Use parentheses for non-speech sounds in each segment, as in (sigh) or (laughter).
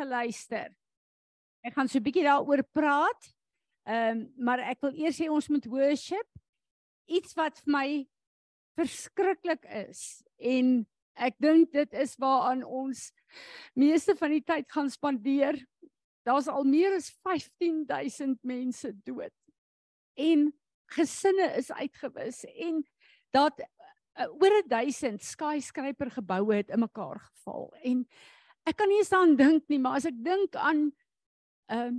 geluister. Ek gaan so 'n bietjie daaroor praat. Ehm um, maar ek wil eers sê ons moet worship. Iets wat vir my verskriklik is en ek dink dit is waaraan ons meeste van die tyd gaan spandeer. Daar's al meer as 15000 mense dood. En gesinne is uitgewis en dat uh, oor 1000 skyscraper geboue het in mekaar geval en ek kan nie eens aan dink nie maar as ek dink aan ehm uh,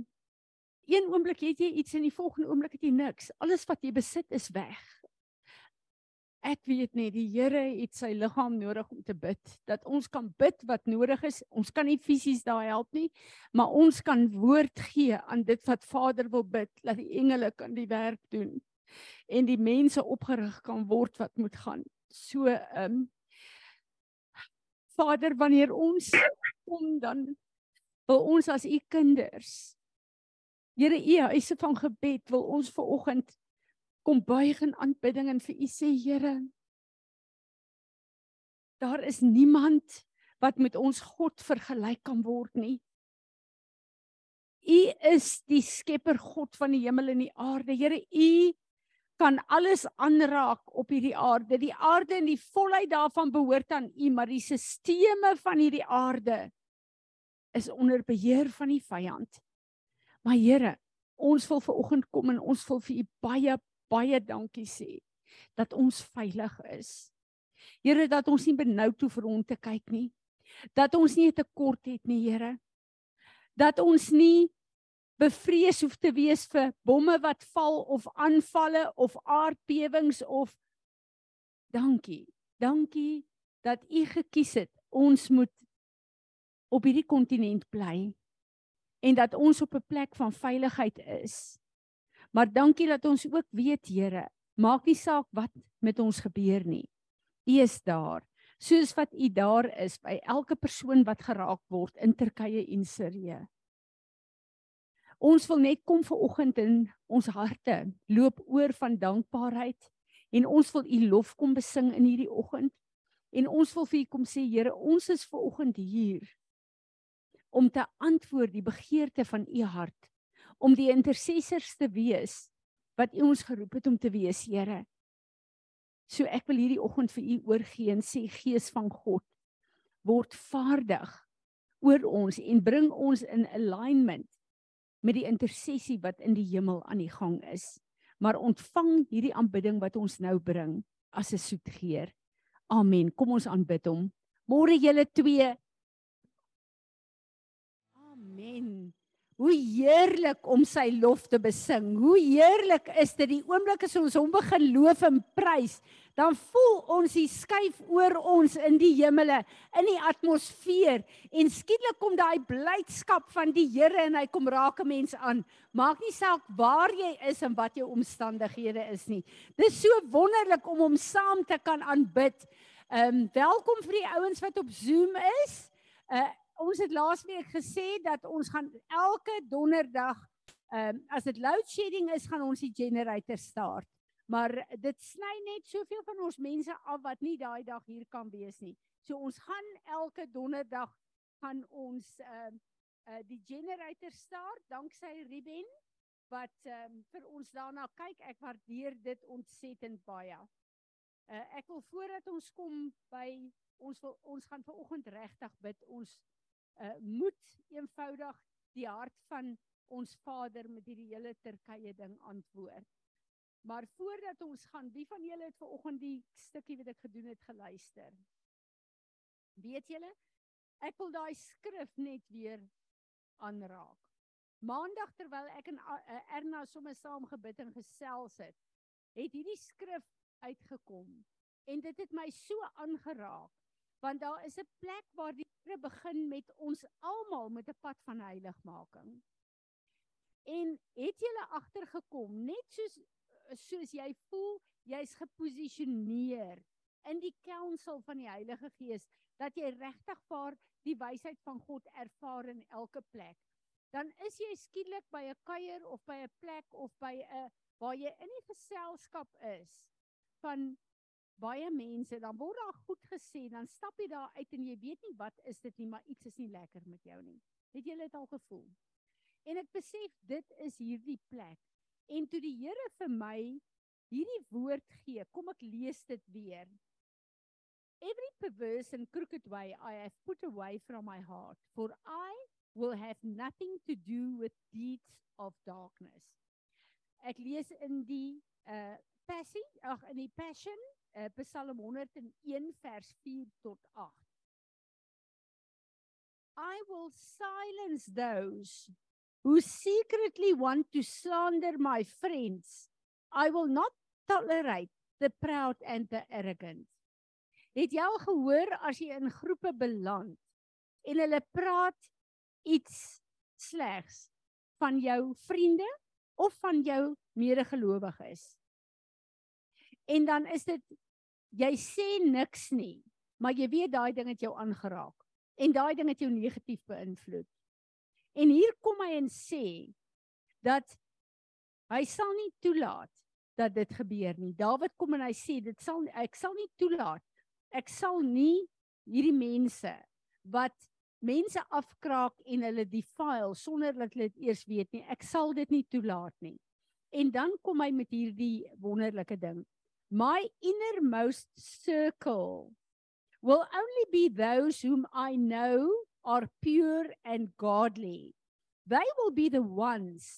een oomblik het jy iets en die volgende oomblik het jy niks. Alles wat jy besit is weg. Ek weet net die Here het sy liggaam nodig om te bid dat ons kan bid wat nodig is. Ons kan nie fisies daar help nie maar ons kan woord gee aan dit wat Vader wil bid dat die engele kan die werk doen en die mense opgerig kan word wat moet gaan. So ehm um, Vader, wanneer ons kom dan wil ons as u kinders Here u huise van gebed wil ons ver oggend kom buig in aanbidding en vir u sê Here daar is niemand wat met ons God vergelyk kan word nie. U is die skepper God van die hemel en die aarde. Here, u kan alles aanraak op hierdie aarde. Die aarde en die volheid daarvan behoort aan U, maar die sisteme van hierdie aarde is onder beheer van die vyand. Maar Here, ons wil ver oggend kom en ons wil vir U baie baie dankie sê dat ons veilig is. Here, dat ons nie benoud hoef rond te kyk nie. Dat ons nie 'n tekort het nie, Here. Dat ons nie bevrees hoef te wees vir bomme wat val of aanvalle of aardbewings of dankie. Dankie dat u gekies het ons moet op hierdie kontinent bly en dat ons op 'n plek van veiligheid is. Maar dankie dat ons ook weet Here, maak nie saak wat met ons gebeur nie. U is daar, soos wat u daar is by elke persoon wat geraak word in Turkye en Sirië. Ons wil net kom ver oggend in ons harte loop oor van dankbaarheid en ons wil u lof kom besing in hierdie oggend. En ons wil vir u kom sê Here ons is ver oggend hier om te antwoord die begeerte van u hart om die intercessors te wees wat u ons geroep het om te wees Here. So ek wil hierdie oggend vir u oorgee en sê gees van God word vaardig oor ons en bring ons in alignment met die intersessie wat in die hemel aan die gang is. Maar ontvang hierdie aanbidding wat ons nou bring as 'n soetgeur. Amen. Kom ons aanbid hom. Môre julle twee. Amen. Hoe heerlik om sy lof te besing. Hoe heerlik is dit die oomblik as ons hom begin loof en prys dan voel ons die skuif oor ons in die hemele, in die atmosfeer en skielik kom daai blydskap van die Here en hy kom raak 'n mens aan. Maak nie saak waar jy is en wat jou omstandighede is nie. Dis so wonderlik om hom saam te kan aanbid. Ehm um, welkom vir die ouens wat op Zoom is. Uh ons het laasweek gesê dat ons gaan elke donderdag ehm um, as dit load shedding is, gaan ons die generator start. Maar dit sny net soveel van ons mense af wat nie daai dag hier kan wees nie. So ons gaan elke donderdag gaan ons ehm uh, uh, die generator start danksy Ruben wat ehm um, vir ons daarna kyk. Ek waardeer dit ontsettend baie. Uh, ek wil voordat ons kom by ons wil ons gaan ver oggend regtig bid. Ons uh, moet eenvoudig die hart van ons Vader met hierdie hele Turkye ding antwoord. Maar voordat ons gaan, wie van julle het ver oggend die stukkie wat ek gedoen het geluister? Weet julle? Ek wil daai skrif net weer aanraak. Maandag terwyl ek en uh, Erna sommer saam gebid en gesels het, het hierdie skrif uitgekom en dit het my so aangeraak want daar is 'n plek waar die Here begin met ons almal met 'n pad van heiligmaking. En het julle agtergekom net soos soos jy voel jy's geposisioneer in die council van die Heilige Gees dat jy regtig vaar die wysheid van God ervaar in elke plek dan is jy skielik by 'n kuier of by 'n plek of by 'n waar jy in die geselskap is van baie mense dan word daar goed gesê dan stap jy daar uit en jy weet nie wat is dit nie maar iets is nie lekker met jou nie Het julle dit al gevoel? En ek besef dit is hierdie plek. En toe die Here vir my hierdie woord gee, kom ek lees dit weer. Every perverse and crooked way I have put away from my heart, for I will have nothing to do with deeds of darkness. Ek lees in die uh Passion, ag in die Passion, uh, Psalm 101 vers 4 tot 8. I will silence those who secretly want to slander my friends. I will not tolerate the proud and the arrogant. Het jy al gehoor as jy in groepe beland en hulle praat iets slegs van jou vriende of van jou medegelowiges? En dan is dit jy sê niks nie, maar jy weet daai ding het jou aangeraak en daai ding het jou negatief beïnvloed. En hier kom hy en sê dat hy sal nie toelaat dat dit gebeur nie. Dawid kom en hy sê dit sal ek sal nie toelaat. Ek sal nie hierdie mense wat mense afkraak en hulle defile sonder dat hulle dit eers weet nie. Ek sal dit nie toelaat nie. En dan kom hy met hierdie wonderlike ding. My innermost circle will only be those whom I know are pure and godly. They will be the ones,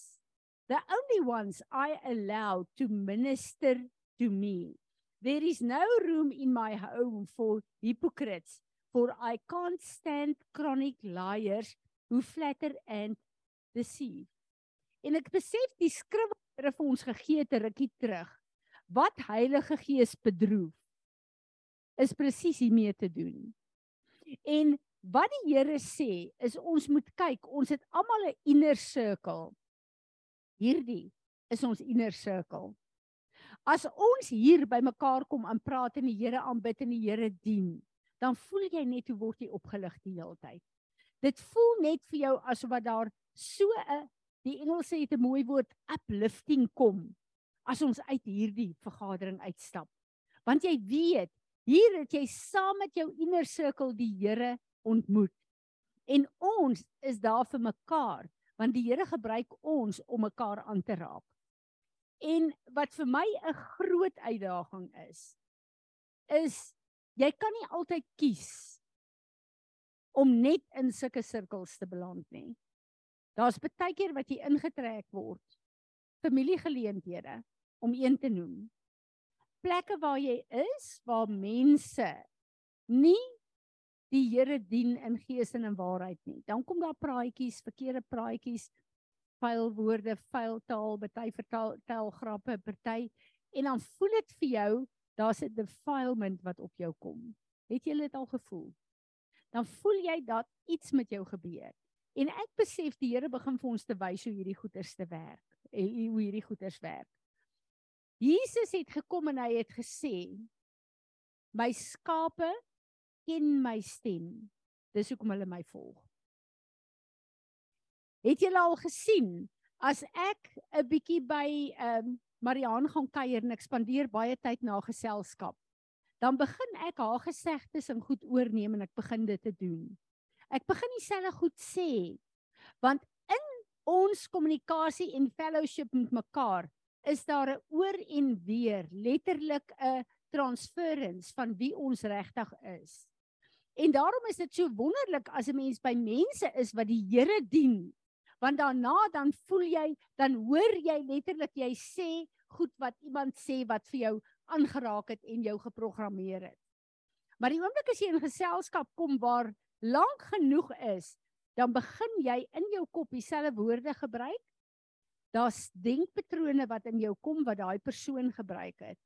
the only ones I allow to minister to me. There is no room in my home for hypocrites, for I can't stand chronic liars who flatter and deceive. En ek besef die skrif wat vir ons gegee het rukkie terug. Wat Heilige Gees bedroef is presies hiermee te doen. En wat die Here sê is ons moet kyk, ons het almal 'n inner circle. Hierdie is ons inner circle. As ons hier bymekaar kom en praat en die Here aanbid en die Here dien, dan voel jy net hoe word jy opgelig die hele tyd. Dit voel net vir jou asof wat daar so 'n die Engelse het 'n mooi woord uplifting kom as ons uit hierdie vergadering uitstap. Want jy weet, hier het jy saam met jou inner circle die Here ontmoet. En ons is daar vir mekaar want die Here gebruik ons om mekaar aan te raak. En wat vir my 'n groot uitdaging is is jy kan nie altyd kies om net in sulke sirkels te beland nie. Daar's baie keer wat jy ingetrek word. Familiegeleenthede om een te noem. Plekke waar jy is waar mense nie die Here dien in gees en in waarheid nie. Dan kom daar praatjies, verkeerde praatjies, vuil woorde, vuil taal, party vertel tel grappe, party en dan voel dit vir jou daar's 'n defilement wat op jou kom. Het jy dit al gevoel? Dan voel jy dat iets met jou gebeur. En ek besef die Here begin vir ons te wys hoe hierdie goeters te werk, hoe hierdie goeters werk. Jesus het gekom en hy het gesê: My skape ken my stem. Dis hoekom hulle my volg. Het julle al gesien as ek 'n bietjie by ehm um, Mariaan gaan kuier en ek spandeer baie tyd na geselskap, dan begin ek haar gesegdes en goed oorneem en ek begin dit te doen. Ek begin dieselfde goed sê. Want in ons kommunikasie en fellowship met mekaar is daar 'n oor en weer letterlik 'n transference van wie ons regtig is. En daarom is dit so wonderlik as 'n mens by mense is wat die Here dien. Want daarna dan voel jy, dan hoor jy letterlik jy sê goed wat iemand sê wat vir jou aangeraak het en jou geprogrammeer het. Maar die oomblik as jy in geselskap kom waar lank genoeg is, dan begin jy in jou kop dieselfde woorde gebruik. Daar's denkpatrone wat in jou kom wat daai persoon gebruik het.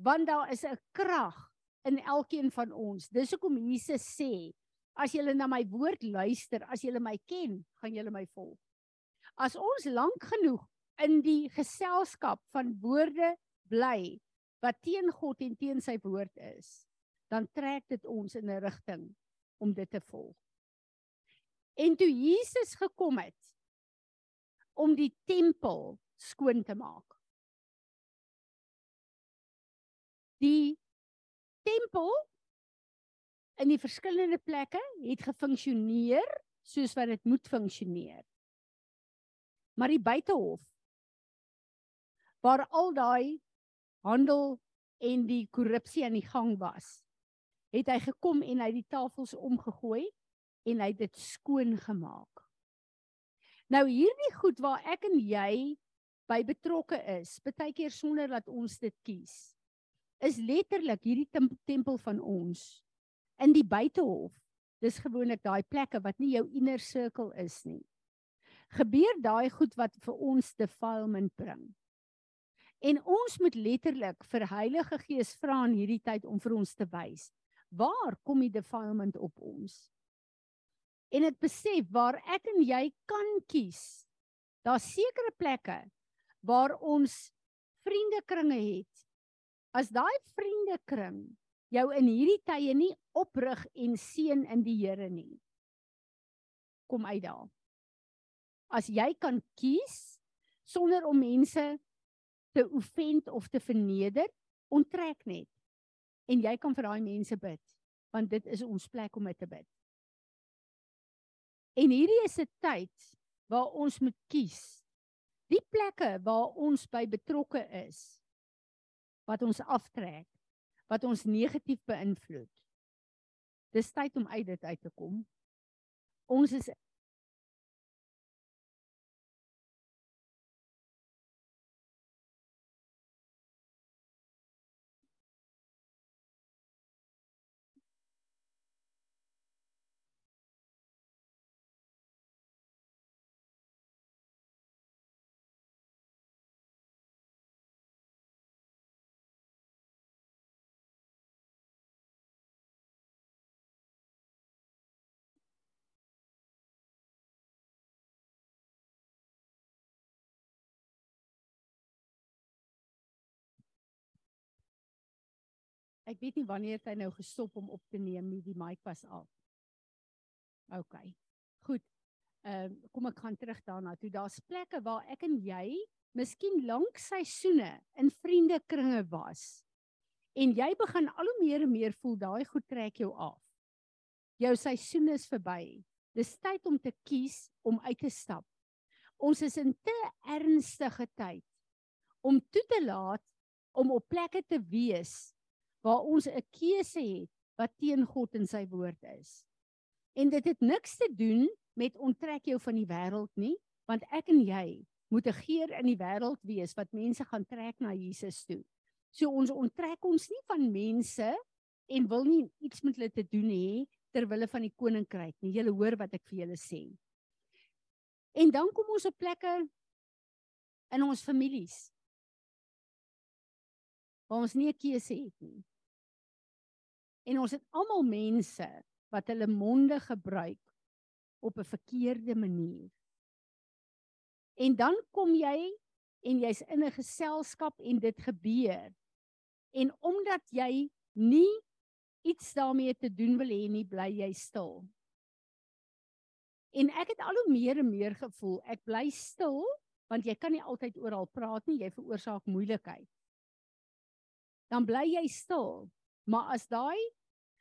Want daar is 'n krag in elkeen van ons. Dis hoekom Jesus sê, as julle na my woord luister, as julle my ken, gaan julle my volg. As ons lank genoeg in die geselskap van woorde bly wat teen God en teen sy woord is, dan trek dit ons in 'n rigting om dit te volg. En toe Jesus gekom het om die tempel skoon te maak. Die tempel in die verskillende plekke het gefunksioneer soos wat dit moet funksioneer. Maar die buitehof waar al daai handel en die korrupsie aan die gang was, het hy gekom en hy die tafels omgegooi en hy dit skoon gemaak. Nou hierdie goed waar ek en jy by betrokke is, baie keer sonder dat ons dit kies, is letterlik hierdie tempel van ons in die buitehof. Dis gewoonlik daai plekke wat nie jou inner circle is nie. Gebeur daai goed wat vir ons defilement bring. En ons moet letterlik vir Heilige Gees vra in hierdie tyd om vir ons te wys waar kom die defilement op ons? En dit besef waar ek en jy kan kies. Daar's sekere plekke waar ons vriendekringe het. As daai vriendekring jou in hierdie tye nie oprig en seën in die Here nie. Kom uit daar. As jy kan kies sonder om mense te offend of te verneder, onttrek net. En jy kan vir daai mense bid, want dit is ons plek om te bid. En hierdie is 'n tyd waar ons moet kies. Die plekke waar ons by betrokke is wat ons aftrek, wat ons negatief beïnvloed. Dis tyd om uit dit uit te kom. Ons is Ek weet nie wanneer hy nou gestop om op te neem nie, die mic was af. OK. Goed. Ehm uh, kom ek gaan terug daarna toe. Daar's plekke waar ek en jy miskien lank seisoene in vriendekringe was. En jy begin al hoe meer en meer voel daai goed trek jou af. Jou seisoen is verby. Dis tyd om te kies om uit te stap. Ons is in te ernstige tyd om toe te laat om op plekke te wees waar ons 'n keuse het wat teen God en sy woord is. En dit het niks te doen met onttrek jou van die wêreld nie, want ek en jy moet 'n geur in die wêreld wees wat mense gaan trek na Jesus toe. So ons onttrek ons nie van mense en wil nie iets met hulle te doen hê ter wille van die koninkryk nie. Julle hoor wat ek vir julle sê. En dan kom ons op plekke in ons families waar ons nie 'n keuse het nie. En ons het almal mense wat hulle monde gebruik op 'n verkeerde manier. En dan kom jy en jy's in 'n geselskap en dit gebeur. En omdat jy nie iets daarmee te doen wil hê nie, bly jy stil. En ek het al hoe meer en meer gevoel ek bly stil want jy kan nie altyd oral praat nie, jy veroorsaak moeilikheid. Dan bly jy stil. Maar as daai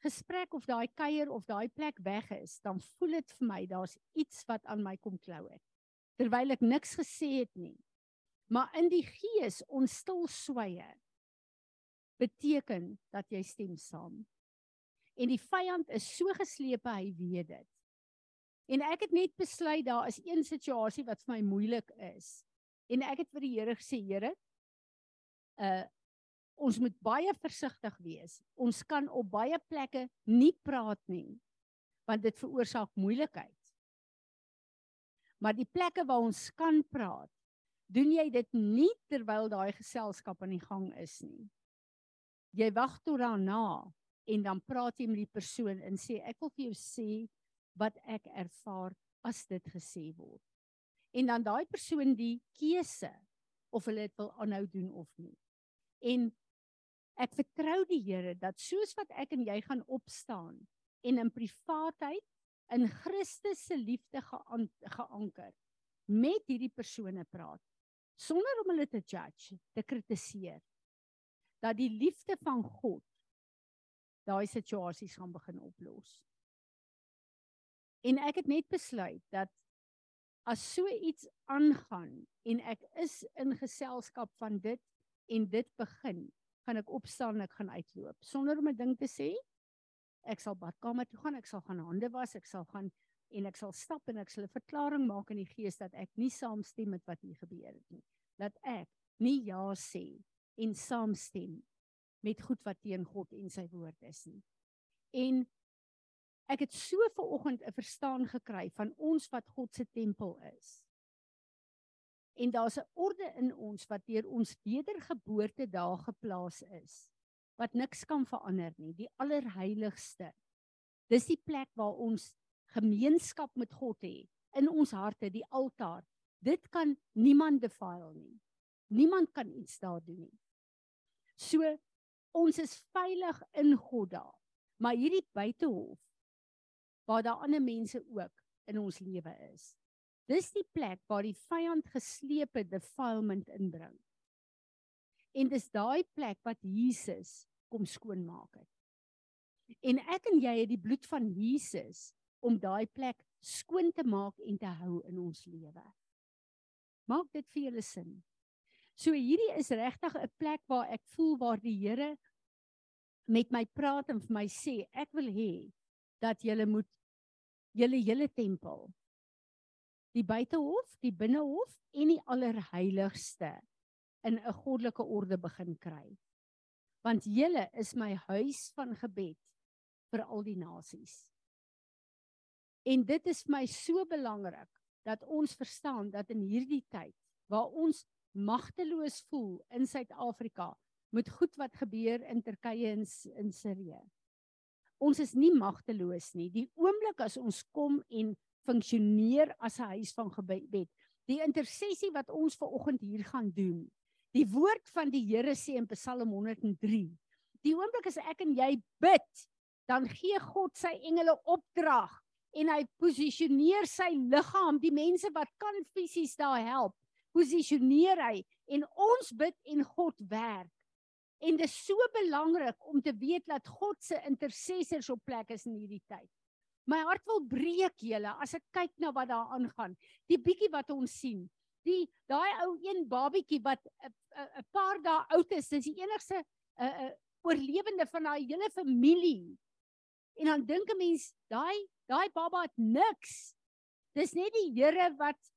gesprek of daai kuier of daai plek weg is, dan voel dit vir my daar's iets wat aan my kom klou het. Terwyl ek niks gesê het nie. Maar in die gees ons stil sweye beteken dat jy stem saam. En die vyand is so geslepe hy weet dit. En ek het net besluit daar is een situasie wat vir my moeilik is. En ek het vir die Here gesê, Here, uh ons moet baie versigtig wees. Ons kan op baie plekke nie praat nie want dit veroorsaak moeilikheid. Maar die plekke waar ons kan praat, doen jy dit nie terwyl daai geselskap aan die gang is nie. Jy wag tot daarna en dan praat jy met die persoon en sê ek wil vir jou sê wat ek ervaar as dit gesê word. En dan daai persoon die keuse of hulle dit wil aanhou doen of nie. En Ek vertrou die Here dat soos wat ek en jy gaan opstaan en in privaatheid in Christus se liefde geanker met hierdie persone praat sonder om hulle te judge, te kritiseer dat die liefde van God daai situasies gaan begin oplos. En ek het net besluit dat as so iets aangaan en ek is in geselskap van dit en dit begin, gaan ek opstaan en ek gaan uitloop sonder om 'n ding te sê. Ek sal badkamer toe gaan, ek sal gaan hande was, ek sal gaan en ek sal stap en ek sal 'n verklaring maak in die gees dat ek nie saamstem met wat hier gebeur het nie. Dat ek nie ja sê en saamstem met goed wat teen God en sy woord is nie. En ek het so ver oggend 'n verstaan gekry van ons wat God se tempel is. En daar's 'n orde in ons wat deur ons wedergeboorte daar geplaas is wat niks kan verander nie, die allerheiligste. Dis die plek waar ons gemeenskap met God het in ons harte, die altaar. Dit kan niemand defile nie. Niemand kan iets daar doen nie. So ons is veilig in God daar. Maar hierdie buitehof waar daar ander mense ook in ons lewe is. Dis die plek waar die vyand geslepe defilement inbring. En dis daai plek wat Jesus kom skoonmaak het. En ek en jy het die bloed van Jesus om daai plek skoon te maak en te hou in ons lewe. Maak dit vir julle sin. So hierdie is regtig 'n plek waar ek voel waar die Here met my praat en vir my sê ek wil hê dat julle moet julle hele tempel die buitehof, die binnehof en die allerheiligste in 'n goddelike orde begin kry. Want julle is my huis van gebed vir al die nasies. En dit is vir my so belangrik dat ons verstaan dat in hierdie tyd waar ons magteloos voel in Suid-Afrika met goed wat gebeur in Turkye en in Sirië. Ons is nie magteloos nie. Die oomblik as ons kom en funksioneer as 'n huis van gebed, die intersessie wat ons ver oggend hier gaan doen. Die woord van die Here sê in Psalm 103. Die oomblik as ek en jy bid, dan gee God sy engele opdrag en hy posisioneer sy liggaam, die mense wat kan fisies daar help, posisioneer hy en ons bid en God werk. En dit is so belangrik om te weet dat God se intercessors op plek is in hierdie tyd. My hart wil breek julle as ek kyk na wat daar aangaan. Die bietjie wat ons sien. Die daai ou een babietjie wat 'n paar dae oud is, dis die enigste 'n uh, uh, oorlewende van daai hele familie. En dan dink 'n mens, daai daai baba het niks. Dis net die Here wat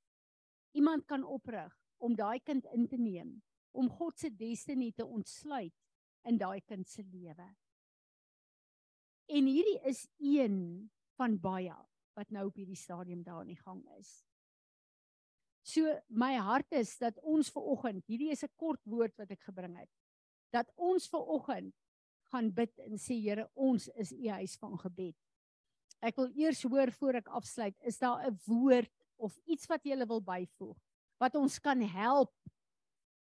iemand kan oprig om daai kind in te neem om God se destiny te ontsluit in daai kind se lewe. En hierdie is een van baie wat nou op hierdie stadium daar in die gang is. So my hart is dat ons ver oggend, hierdie is 'n kort woord wat ek gebring het, dat ons ver oggend gaan bid en sê Here, ons is u huis van gebed. Ek wil eers hoor voor ek afsluit, is daar 'n woord of iets wat jy wil byvoeg wat ons kan help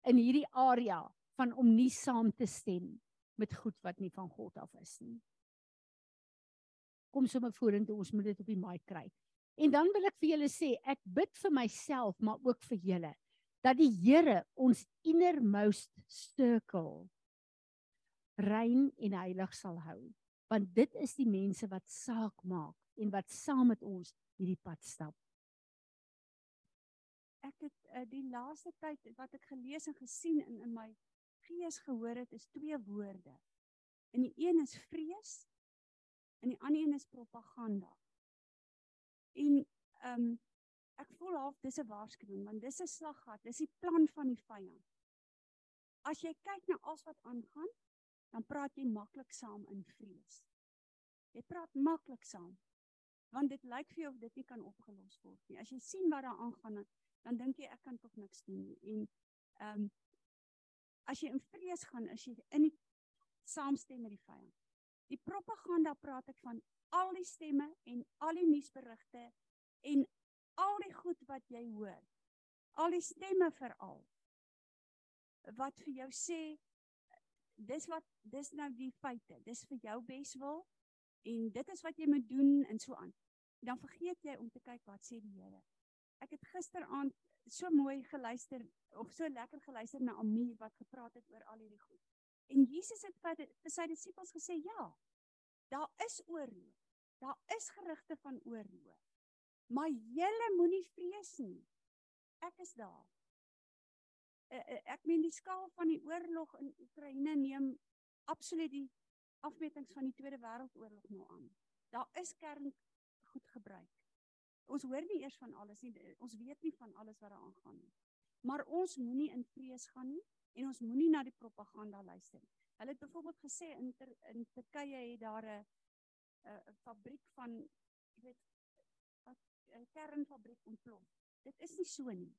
in hierdie area van om nie saam te stem met goed wat nie van God af is nie. Kom sommer vorentoe, ons moet dit op die mic kry. En dan wil ek vir julle sê, ek bid vir myself, maar ook vir julle dat die Here ons innermost circle rein en heilig sal hou, want dit is die mense wat saak maak en wat saam met ons hierdie pad stap ek het uh, die laaste tyd wat ek gelees en gesien in in my gees gehoor het is twee woorde. En die een is vrees en die ander een is propaganda. En ehm um, ek voel half dis 'n waarskuwing want dis 'n slaggat, dis die plan van die vyand. As jy kyk na alles wat aangaan, dan praat jy maklik saam in vrees. Jy praat maklik saam want dit lyk vir jou of dit nie kan opgelos word nie. As jy sien wat daar aangaan, dan dink jy ek kan tog niks doen nie. En ehm um, as jy in vrees gaan, is jy in die saamstem met die vyand. Die propaganda praat ek van al die stemme en al die nuusberigte en al die goed wat jy hoor. Al die stemme veral wat vir jou sê dis wat dis nou die feite. Dis vir jou beswil en dit is wat jy moet doen en so aan. Dan vergeet jy om te kyk wat sê die Here ek het gisteraand so mooi geluister of so lekker geluister na Amir wat gepraat het oor al hierdie goed. En Jesus het vir, sy disippels gesê, "Ja, daar is oorlog. Daar is gerugte van oorlog. Maar julle moenie vrees nie. Ek is daar. Uh, uh, ek meen die skaal van die oorlog in Oekraïne neem absoluut die afmetings van die Tweede Wêreldoorlog nou aan. Daar is kern goed gebruik. Ons hoor nie eers van alles nie. Ons weet nie van alles wat daar aangaan nie. Maar ons moenie in vrees gaan nie en ons moenie na die propaganda luister nie. Hulle het byvoorbeeld gesê in ter, in Turkye het daar 'n 'n fabriek van jy weet 'n kernfabriek ontplof. Dit is nie so nie.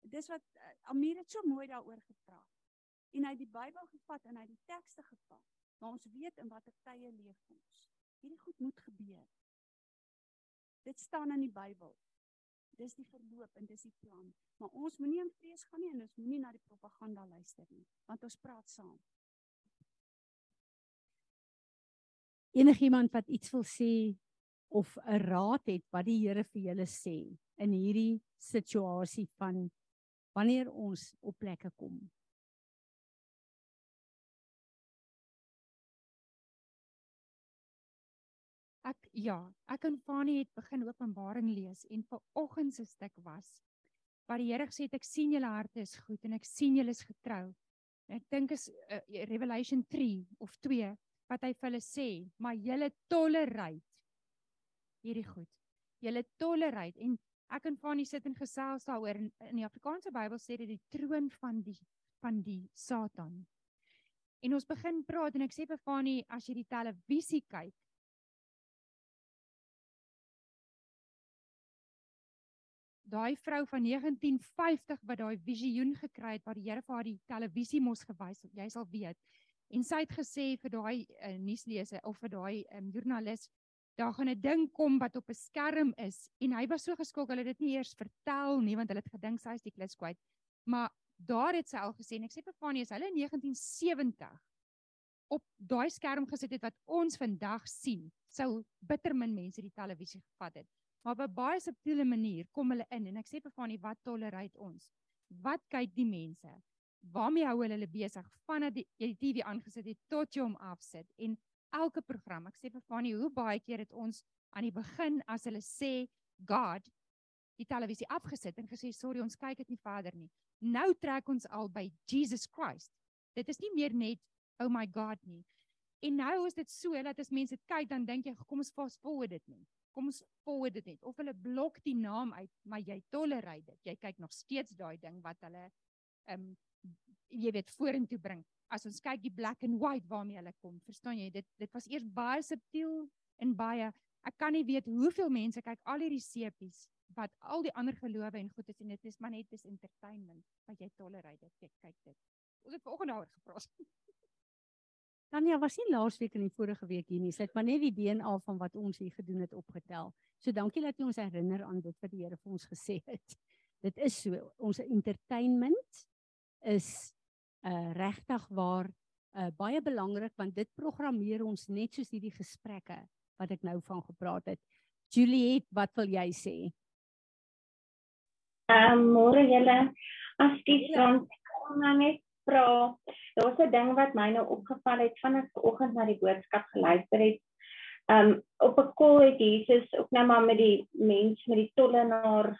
Dis wat uh, Amir het so mooi daaroor gepraat. En hy het die Bybel gevat en hy het die tekste gevat. Maar ons weet in watter tye leef ons. Hierdie goed moet gebeur. Dit staan in die Bybel. Dis die verloop en dis die plan. Maar ons moenie in vrees gaan nie en ons moenie na die propaganda luister nie, want ons praat saam. Enigiemand wat iets wil sê of 'n raad het wat die Here vir julle sê in hierdie situasie van wanneer ons op plekke kom. Ja, ek en Fani het begin Openbaring lees en vanoggend se stuk was waar die Here gesê het ek sien julle harte is goed en ek sien julle is getrou. En ek dink is uh, Revelation 3 of 2 wat hy vir hulle sê, maar julle tolereer hierdie goed. Julle tolereer en ek en Fani sit en gesels daaroor in, in die Afrikaanse Bybel sê dit die troon van die van die Satan. En ons begin praat en ek sê vir Fani as jy die televisie kyk daai vrou van 1950 wat daai visioen gekry het wat die Here vir haar die televisie mos gewys het, jy sal weet. En sy het gesê vir daai uh, nuusleser of vir daai um, joernalis, daar gaan 'n ding kom wat op 'n skerm is en hy was so geskok, hulle het dit nie eers vertel nie want hulle het gedink sy is die klus kwyt. Maar daar het sy al gesê en ek sê vir Fanie, as hulle in 1970 op daai skerm gesit het wat ons vandag sien, sou bitter min mense die televisie gevat het. Maar op 'n baie subtiele manier kom hulle in en ek sê vir Fanie, wat tolereer ons? Wat kyk die mense? Waarmee hou hulle hulle besig vandat die, jy die TV aangesit het tot jy hom afsit? En elke program, ek sê vir Fanie, hoe baie keer het ons aan die begin as hulle sê God die televisie afgesit en gesê sorry, ons kyk dit nie verder nie. Nou trek ons al by Jesus Christ. Dit is nie meer net oh my God nie. En nou is dit so dat as mense kyk dan dink jy kom ons fast forward dit nie kom ons forward dit net of hulle blok die naam uit maar jy tolereer dit. Jy kyk nog steeds daai ding wat hulle ehm um, jy weet vorentoe bring. As ons kyk die black and white waarmee hulle kom verstaan jy? Dit dit was eers baie subtiel en baie ek kan nie weet hoeveel mense kyk al hierdie sepies wat al die ander gelowe en goed is en dit is maar net dis entertainment wat jy tolereer dit. Kyk kyk dit. Ons het vanoggend daaroor gepraat (laughs) Tanya was nie laasweek en die vorige week hier nie. Sy het maar net die DNA van wat ons hier gedoen het opgetel. So dankie dat jy ons herinner aan dit wat die Here vir ons gesê het. Dit is so ons entertainment is uh regtig waar uh baie belangrik want dit programmeer ons net soos hierdie gesprekke wat ek nou van gepraat het. Juliet, wat wil jy sê? Ehm um, môre julle as die front kom nou net vra, daar's 'n ding wat my nou opgeval het van ek vanoggend na die boodskap geluister het. Um op 'n kol het Jesus ook nou maar met die mens met die tollenaar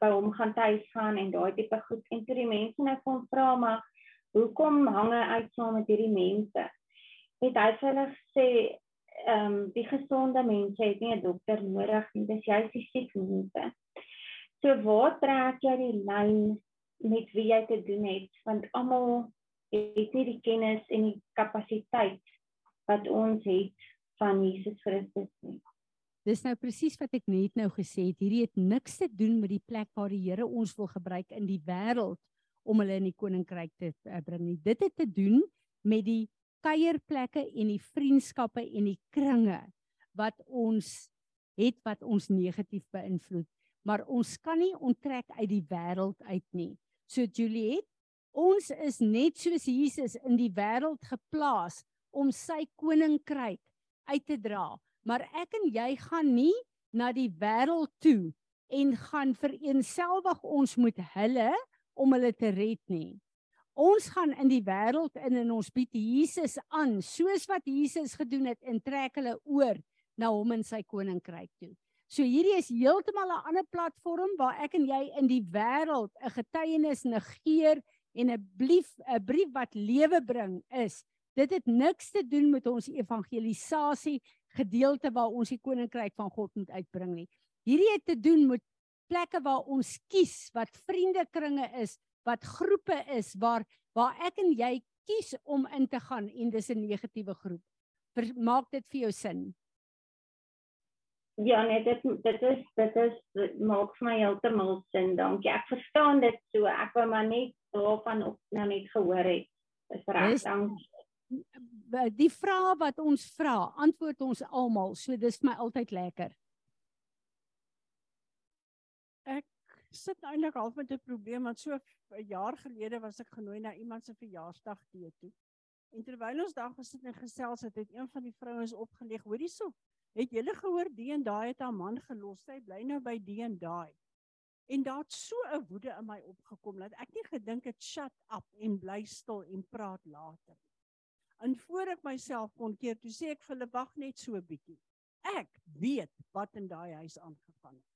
by hom gaan tuis gaan en daai tipe goed en toe die mense nou kom vra maar hoekom hang hy uit saam met hierdie mense? Het hy vir hulle gesê ehm um, die gesonde mense het nie 'n dokter nodig nie, dis juist die siek mense. So waar trek jy die lyn met wie jy te doen het want almal het nie die kennis en die kapasiteit wat ons het van Jesus Christus nie. Dis nou presies wat ek net nou gesê het. Hierdie het niks te doen met die plek waar die Here ons wil gebruik in die wêreld om hulle in die koninkryk te uh, bring nie. Dit het te doen met die kuierplekke en die vriendskappe en die kringe wat ons het wat ons negatief beïnvloed. Maar ons kan nie onttrek uit die wêreld uit nie. So Juliet, ons is net soos Jesus in die wêreld geplaas om sy koninkryk uit te dra. Maar ek en jy gaan nie na die wêreld toe en gaan vereenselwig ons met hulle om hulle te red nie. Ons gaan in die wêreld in en ons bied Jesus aan soos wat Jesus gedoen het en trek hulle oor na hom in sy koninkryk toe. So hierdie is heeltemal 'n ander platform waar ek en jy in die wêreld 'n getuienis negeer en 'n brief 'n brief wat lewe bring is. Dit het niks te doen met ons evangelisasie gedeelte waar ons die koninkryk van God moet uitbring nie. Hierdie het te doen met plekke waar ons kies wat vriendekringe is, wat groepe is waar waar ek en jy kies om in te gaan en dis 'n negatiewe groep. Maak dit vir jou sin? Ja, nee, dit dit is dit is dit maak vir my heeltemal sin. Dankie. Ek verstaan dit so. Ek wou maar net daarvan op nou net gehoor het. Is reg. Dankie. Die vrae wat ons vra, antwoord ons almal. So dis my altyd lekker. Ek sit nou eintlik half met 'n probleem want so 'n jaar gelede was ek genooi na iemand se verjaarsdag tee toe. En terwyl ons daar gesit en gesels het, het een van die vrouens opgelig, hoorie so, het julle gehoor die en daai het haar man gelos, sy bly nou by die en daai. En daar het so 'n woede in my opgekom dat ek nie gedink het shut up en bly stil en praat later. En voor ek myself kon keer, toe sê ek vir hulle wag net so 'n bietjie. Ek weet wat in daai huis aangegaan het.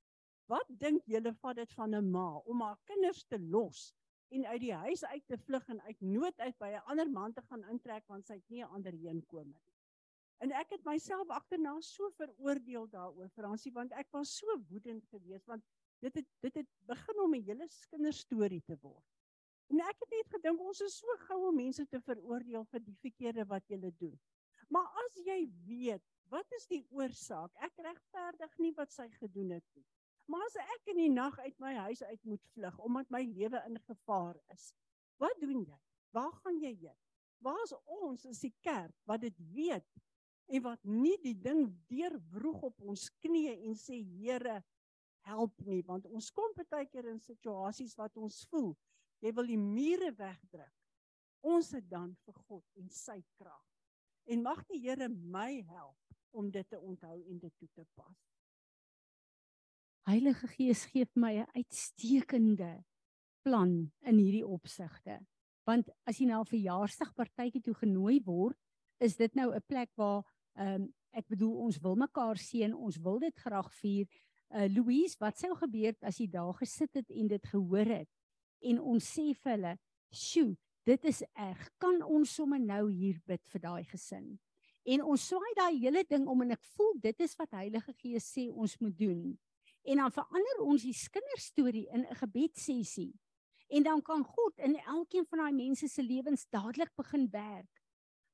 Wat dink julle van dit van 'n ma om haar kinders te los en uit die huis uit te vlug en uit nood uit by 'n ander man te gaan intrek want sy het nie 'n ander heenkome nie. En ek het myself agterna so veroordeel daaroor Fransie want ek was so woedend geweest want dit het dit het begin om 'n hele kinderstorie te word. En ek het net gedink ons is so gou om mense te veroordeel vir die verkeerde wat hulle doen. Maar as jy weet, wat is die oorsaak? Ek regverdig nie wat sy gedoen het nie. Maar as ek in die nag uit my huis uit moet vlug omdat my lewe in gevaar is, wat doen jy? Waar gaan jy heen? Waar is ons as die kerk wat dit weet en wat nie die ding deurwroeg op ons knieë en sê Here, help nie want ons kom baie keer in situasies wat ons voel jy wil die mure wegdruk. Ons het dan vir God en sy krag. En mag die Here my help om dit te onthou en dit toe te pas. Heilige Gees gee vir my 'n uitstekende plan in hierdie opsigte. Want as jy na 'n verjaarsdagpartytjie toe genooi word, is dit nou 'n plek waar ehm um, ek bedoel ons wil mekaar seën, ons wil dit graag vier. Uh Louise, wat sou gebeur as jy daar gesit het en dit gehoor het en ons sê vir hulle, "Sjoe, dit is erg. Kan ons sommer nou hier bid vir daai gesin?" En ons swaai daai hele ding om en ek voel dit is wat Heilige Gees sê ons moet doen en dan verander ons die kinderstorie in 'n gebedsessie. En dan kan God in elkeen van daai mense se lewens dadelik begin werk.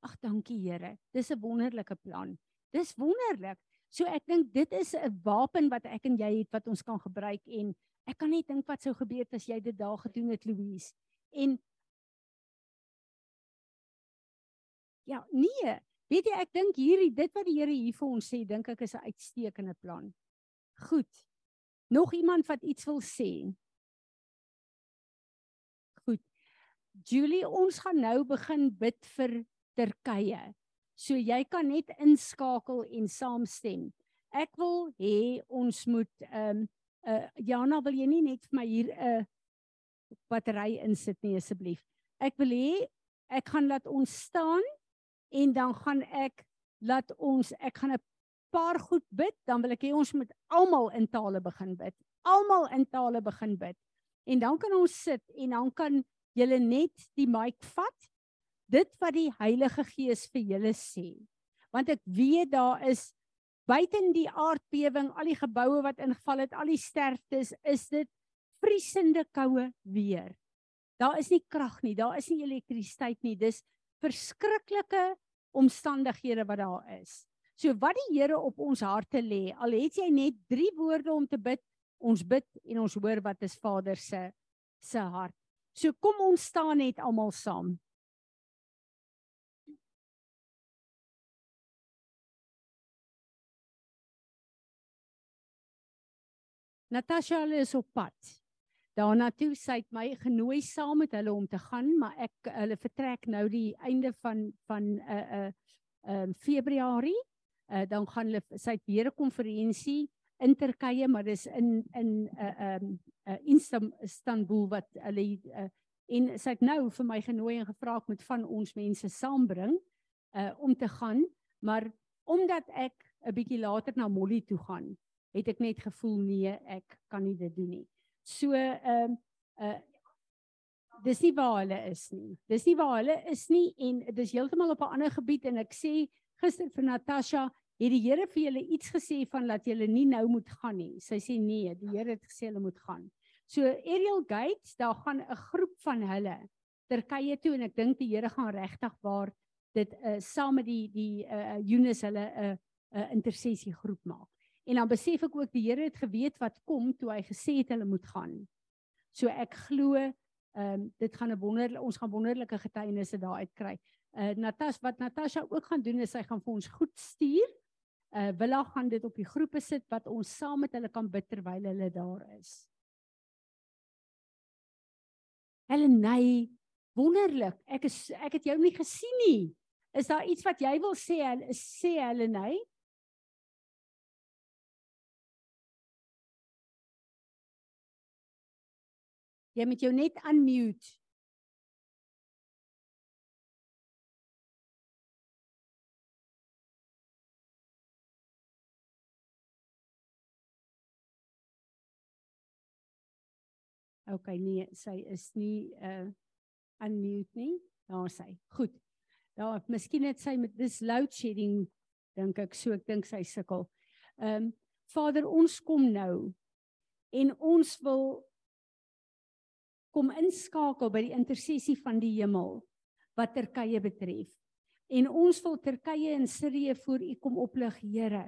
Ag dankie Here. Dis 'n wonderlike plan. Dis wonderlik. So ek dink dit is 'n wapen wat ek en jy het wat ons kan gebruik en ek kan net dink wat sou gebeur het as jy dit daar gedoen het Louise. En Ja, nee. Weet jy ek dink hierdie dit wat die Here hier vir ons sê, dink ek is 'n uitstekende plan. Goed. Nog iemand wat iets wil sê? Goed. Julie, ons gaan nou begin bid vir Turkye. So jy kan net inskakel en saamstem. Ek wil hê ons moet ehm um, uh Jana, wil jy nie net vir my hier 'n uh, battery insit nie asseblief? Ek wil hê ek gaan laat ons staan en dan gaan ek laat ons ek gaan 'n paar goed bid, dan wil ek hê ons moet almal in tale begin bid. Almal in tale begin bid. En dan kan ons sit en dan kan julle net die mic vat. Dit wat die Heilige Gees vir julle sê. Want ek weet daar is buiten die aardbewing, al die geboue wat ingeval het, al die sterftes, is dit vriesende koue weer. Daar is nie krag nie, daar is nie elektrisiteit nie. Dis verskriklike omstandighede wat daar is. So wat die Here op ons harte lê, al het jy net 3 woorde om te bid, ons bid en ons hoor wat is Vader se se hart. So kom ons staan net almal saam. Natasha is op pad. Daarna toe sy het my genooi saam met hulle om te gaan, maar ek hulle vertrek nou die einde van van 'n uh, 'n uh, ehm um, Februarie uh, dan gaan hulle sy het weer 'n konferensie in Turkye maar dis in in 'n uh, um uh, Istanbul wat hulle uh, en sy het nou vir my genooi en gevra ek moet van ons mense saambring uh om te gaan maar omdat ek 'n bietjie later na Molly toe gaan het ek net gevoel nee, ek kan nie dit doen nie. So ehm um, uh dis nie waar hulle is nie. Dis nie waar hulle is nie en dis heeltemal op 'n ander gebied en ek sê gister vir Natasha het die Here vir julle iets gesê van dat julle nie nou moet gaan nie. Sy sê nee, die Here het gesê hulle moet gaan. So Ariel Gates, daar gaan 'n groep van hulle Turkye toe en ek dink die Here gaan regtig waar dit uh, saam met die die uh, Eunice hulle 'n uh, 'n uh, intersessie groep maak. En dan besef ek ook die Here het geweet wat kom toe hy gesê het hulle moet gaan. So ek glo ehm um, dit gaan 'n wonder ons gaan wonderlike getuienisse daar uit kry. Uh Natasha wat Natasha ook gaan doen is sy gaan vir ons goed stuur. Uh Willa gaan dit op die groepe sit wat ons saam met hulle kan bid terwyl hulle daar is. Hulle nei wonderlik. Ek is ek het jou nie gesien nie. Is daar iets wat jy wil sê? Sê hulle nei? Jy moet jou net unmute. OK, nee, sy is nie uh unmute nie. Daar sy. Goed. Daar, miskien het sy met dis load shedding dink ek, so ek dink sy sukkel. Ehm um, Vader, ons kom nou en ons wil kom inskakel by die intersessie van die hemel wat Turkye betref. En ons wil Turkye en Sirië voor U kom oplig, Here.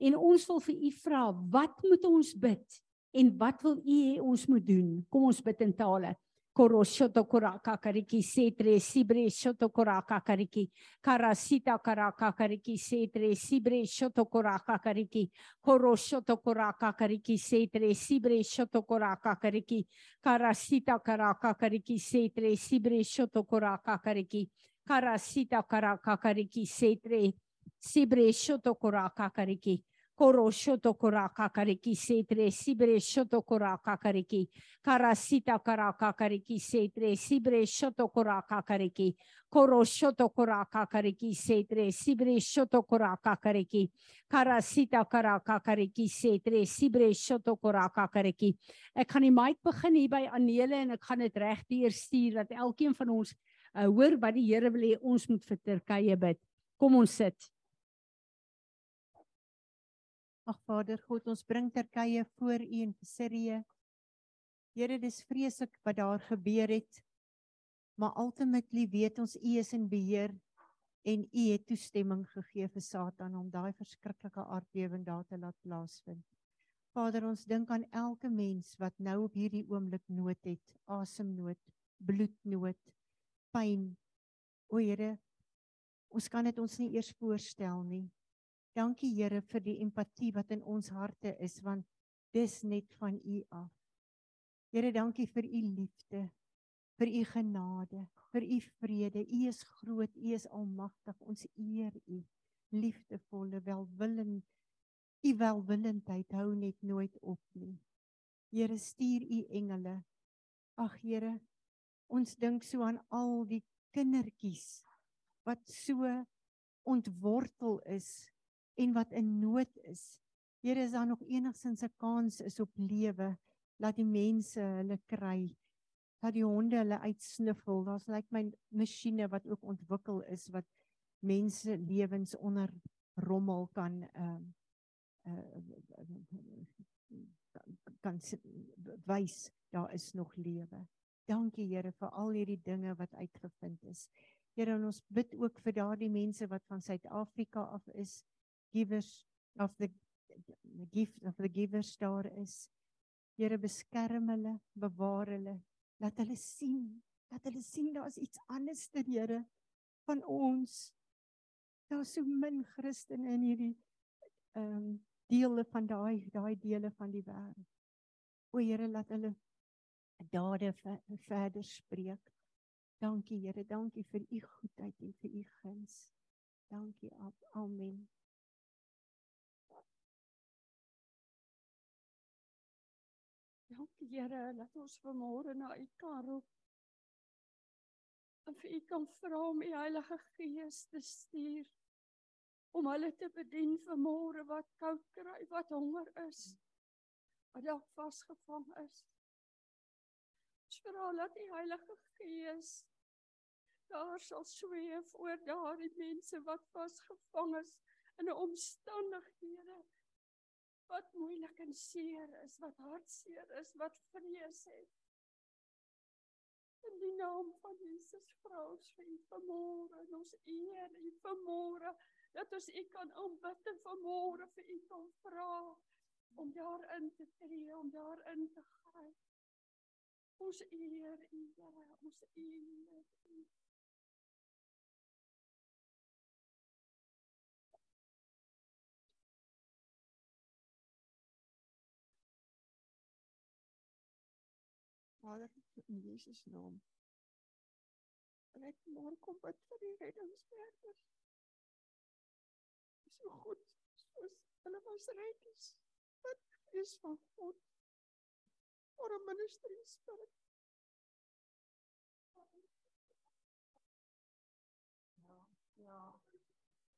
En ons wil vir U vra, wat moet ons bid? En wat wil U hê ons moet doen? Kom ons bid in tale. Koroshoto koraka kariki setre sibre shoto koraka kariki karasita karaka kariki setre sibre shoto koraka kariki koroshoto koraka kariki setre sibre shoto koraka kariki karasita karaka kariki setre sibre shoto koraka kariki karasita karaka kariki setre sibre shoto koraka kariki Koro shoto koraka kariki setre sibre shoto koraka kariki karasita karaka kariki setre sibre shoto koraka kariki koro shoto koraka kariki setre sibre shoto koraka kariki karasita karaka kariki setre sibre shoto koraka kariki ek gaan die mic begin hier by Anele en ek gaan dit reg deur stuur dat elkeen van ons uh, hoor wat die Here wil hê ons moet vir Turkye bid. Kom ons sit Ag Vader God, ons bring Turkye voor U en Sirië. Here, dis vreeslik wat daar gebeur het. Maar ultimately weet ons U is in beheer en U het toestemming gegee vir Satan om daai verskriklike aardbewing daar te laat plaasvind. Vader, ons dink aan elke mens wat nou op hierdie oomblik nood het, asemnood, bloednood, pyn. O Here, ons kan dit ons nie eers voorstel nie. Dankie Here vir die empatie wat in ons harte is want dis net van U af. Here, dankie vir U liefde, vir U genade, vir U vrede. U is groot, U is almagtig. Ons eer U. Liefdevolle, welwillend. U welwillendheid hou net nooit op nie. Here, stuur U engele. Ag Here, ons dink so aan al die kindertjies wat so ontwortel is en wat in nood is. Here is daar nog enigsins 'n kans is op lewe laat die mense hulle kry. Laat die honde hulle uitsniffel. Daar's lyk my masjiene wat ook ontwikkel is wat mense lewens onder rommel kan ehm uh, uh, kan wys daar is nog lewe. Dankie Here vir al hierdie dinge wat uitgevind is. Here ons bid ook vir daardie mense wat van Suid-Afrika af is givers of the the gift of the givers daar is. Here beskerm hulle, bewaar hulle, laat hulle sien, laat hulle sien daar's iets anders ter Here van ons. Daar's so min Christene in hierdie ehm um, dele van daai daai dele van die wêreld. O Here, laat hulle dade verder spreek. Dankie Here, dankie vir u goedheid en vir u guns. Dankie. Amen. Here dat ons vanmôre na U kan roep. En vir U kan vra om U Heilige Gees te stuur om hulle te bedien vanmôre wat koud kry, wat honger is, wat dalk vasgevang is. Ons vra dat die Heilige Gees daar sal sweef oor daardie mense wat vasgevang is in omstandighede wat moeilik en seer is, wat hartseer is, wat vrees het. In die naam van Jesus vra ons vir u vanmôre en ons eer u vanmôre dat ons u kan aanbid en vanmôre vir u kan vra om daarin te tree, om daarin te gaan. Ons eer u, Here, ons eer u. Vader, in Jesus naam. En ek môre kom bid vir die reddingswerkers. So goed, soos hulle was reddies. Wat is van God? Or 'n ministry spirit. Ja. Ja.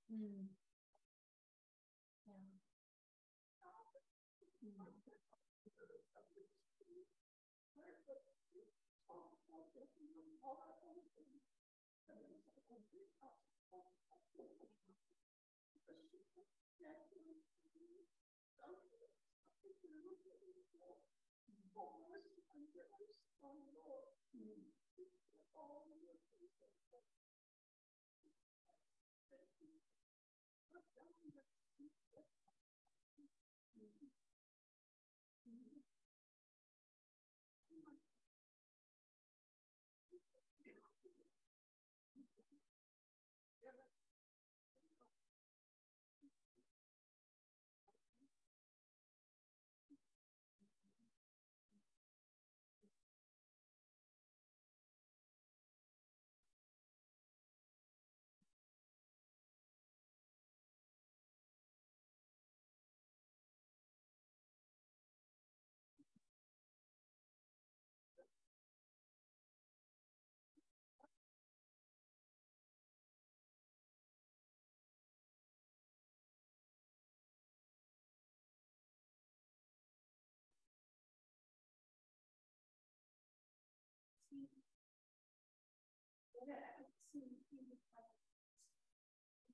Mm. Mm.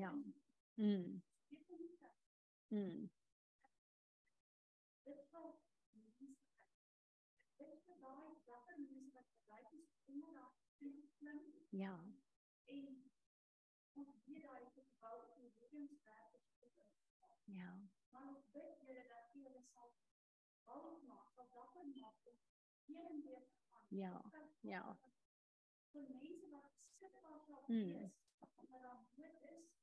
样。嗯，嗯，呀、嗯。Yeah. Yeah. Yeah. Yeah. Mm.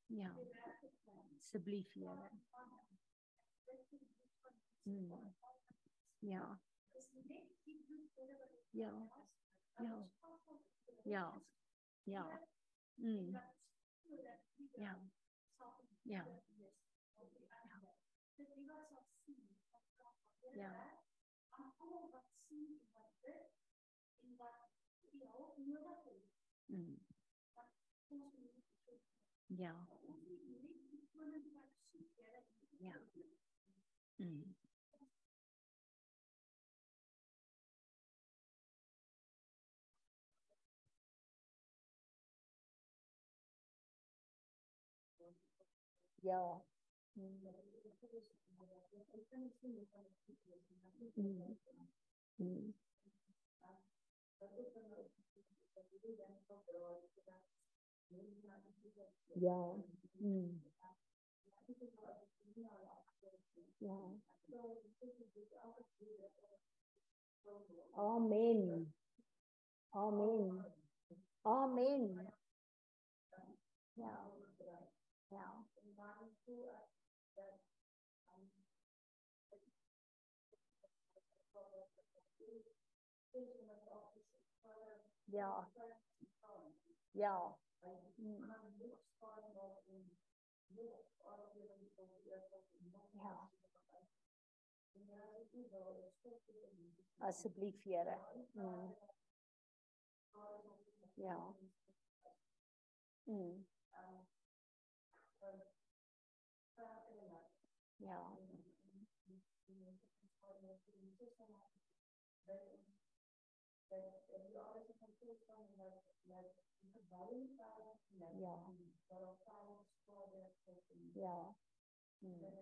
Ja. Asseblief Here. Mm. Ja. Ja. Ja. Ja. Ja. Mm. Ja. Ja. Ja. Mm. Ja. Ja. Mm. Yeah. Mm. mm. Mm. Yeah. Mm. Ja. Amen. Amen. Amen. Ja. Ja. Ja. Ja. Mm. Ja. Asseblief Here. Mm. Ja. Mm. Ja. Mm. Mm.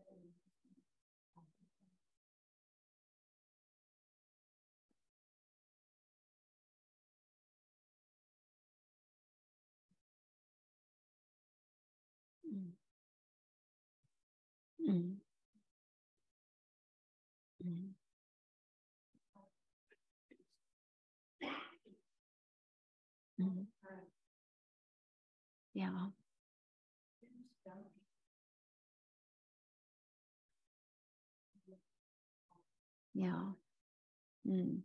Mm. Mm. Mm. Ja. Ja. Mm.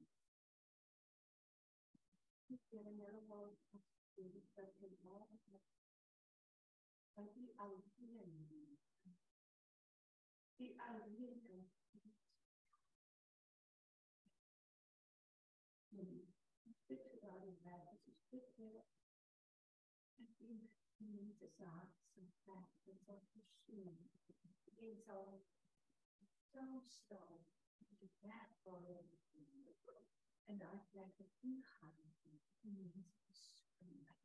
socks and factors of the shoe all so strong to for everything. And I'd like to be hungry in his strength.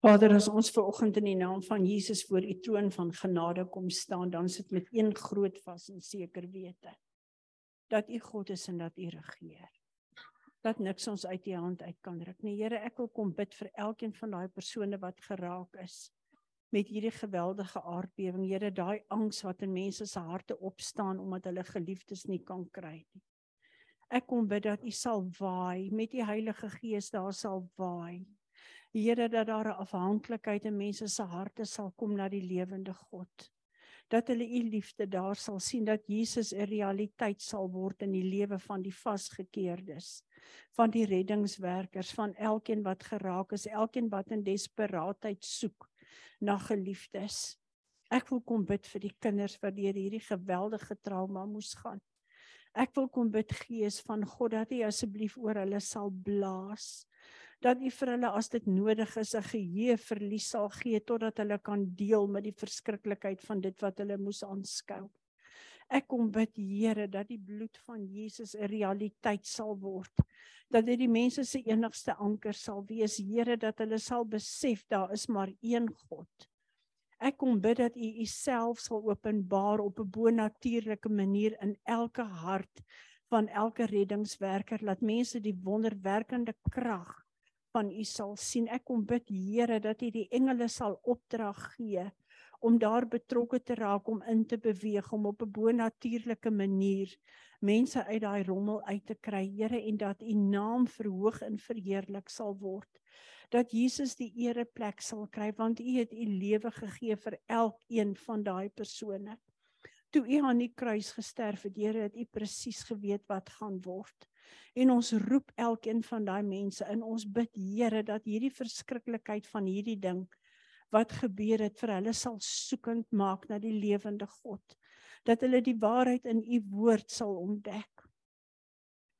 Vader, as ons ver oggend in die naam van Jesus voor u troon van genade kom staan, dan sit met een groot vas en seker wete dat u God is en dat u regeer. Dat niks ons uit u hand uit kan ruk nie. Here, ek wil kom bid vir elkeen van daai persone wat geraak is met hierdie geweldige aardbewing. Here, daai angs wat in mense se harte opstaan omdat hulle geliefdes nie kan kry nie. Ek kom bid dat u sal waai met die Heilige Gees daar sal waai. Here dat daar 'n afhanklikheid in mense se harte sal kom na die lewende God. Dat hulle u liefde daar sal sien dat Jesus 'n realiteit sal word in die lewe van die vasgekeerdes, van die reddingswerkers, van elkeen wat geraak is, elkeen wat in desperaatheid soek na geliefdes. Ek wil kom bid vir die kinders wat deur hierdie geweldige trauma moes gaan. Ek wil kom bid Gees van God dat U asseblief oor hulle sal blaas dat u vir hulle as dit nodig is 'n geheue verlies sal gee totdat hulle kan deel met die verskriklikheid van dit wat hulle moes aanskou. Ek kom bid Here dat die bloed van Jesus 'n realiteit sal word. Dat dit die mense se enigste anker sal wees, Here, dat hulle sal besef daar is maar een God. Ek kom bid dat U Uself sal openbaar op 'n bonatuurlike manier in elke hart van elke reddingswerker laat mense die wonderwerkende krag van u sal sien. Ek kom bid Here dat u die engele sal opdrag gee om daar betrokke te raak om in te beweeg om op 'n bonatuurlike manier mense uit daai rommel uit te kry. Here en dat u naam verhoog en verheerlik sal word. Dat Jesus die ereplek sal kry want u het u lewe gegee vir elkeen van daai persone. Toe u aan die kruis gesterf het, Here, het u presies geweet wat gaan word en ons roep elkeen van daai mense in. Ons bid Here dat hierdie verskriklikheid van hierdie ding wat gebeur het vir hulle sal soekend maak na die lewende God. Dat hulle die waarheid in u woord sal ontdek.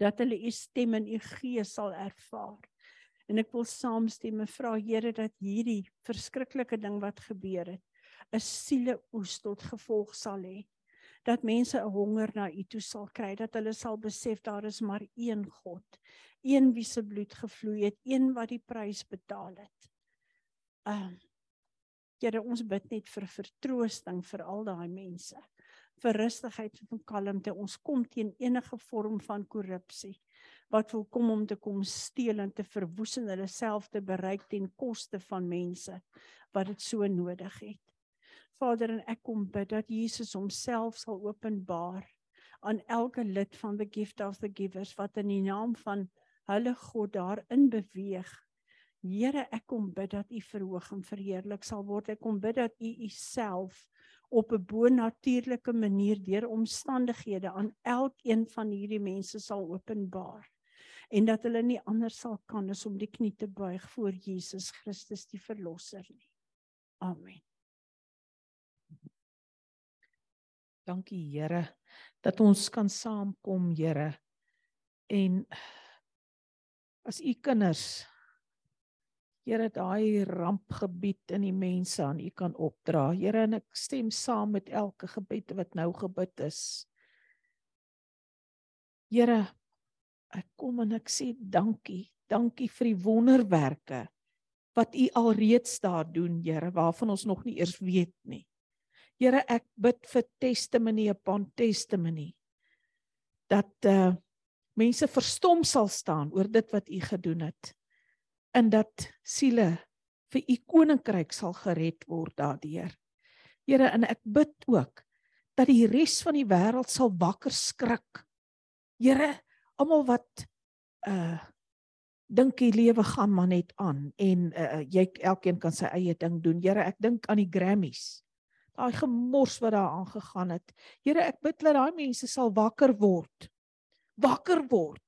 Dat hulle u stem en u gees sal ervaar. En ek wil saamstem en vra Here dat hierdie verskriklike ding wat gebeur het, 'n siele oes tot gevolg sal hê. Dat mense 'n honger na U toe sal kry, dat hulle sal besef daar is maar een God, een wie se bloed gevloei het, een wat die prys betaal het. Ehm uh, Here, ons bid net vir vertroosting vir al daai mense. Vir rustigheid en kalmte. Ons kom teen enige vorm van korrupsie wat wil kom om te kom steel en te verwoes en hulle self te bereik ten koste van mense wat dit so nodig het. Vader en ek kom bid dat Jesus homself sal openbaar aan elke lid van the gift of the givers wat in die naam van hulle God daarin beweeg. Here, ek kom bid dat U verhoog en verheerlik sal word. Ek kom bid dat U Uself op 'n bonatuurlike manier deur omstandighede aan elkeen van hierdie mense sal openbaar en dat hulle nie anders sal kan as om die knie te buig voor Jesus Christus die verlosser nie. Amen. Dankie Here dat ons kan saamkom Here en as u kinders Here daai rampgebied in die mense aan u kan opdra. Here en ek stem saam met elke gebed wat nou gebid is. Here ek kom en ek sê dankie. Dankie vir die wonderwerke wat u alreeds daar doen, Here, waarvan ons nog nie eers weet nie. Here, ek bid vir testimony upon testimony dat uh mense verstom sal staan oor dit wat u gedoen het en dat siele vir u koninkryk sal gered word daardeur. Here, en ek bid ook dat die res van die wêreld sal wakker skrik. Here, almal wat uh dink die lewe gaan maar net aan en uh, jy elkeen kan sy eie ding doen. Here, ek dink aan die Grammys. Daai gemors wat daar aangegaan het. Here, ek bid dat daai mense sal wakker word. Wakker word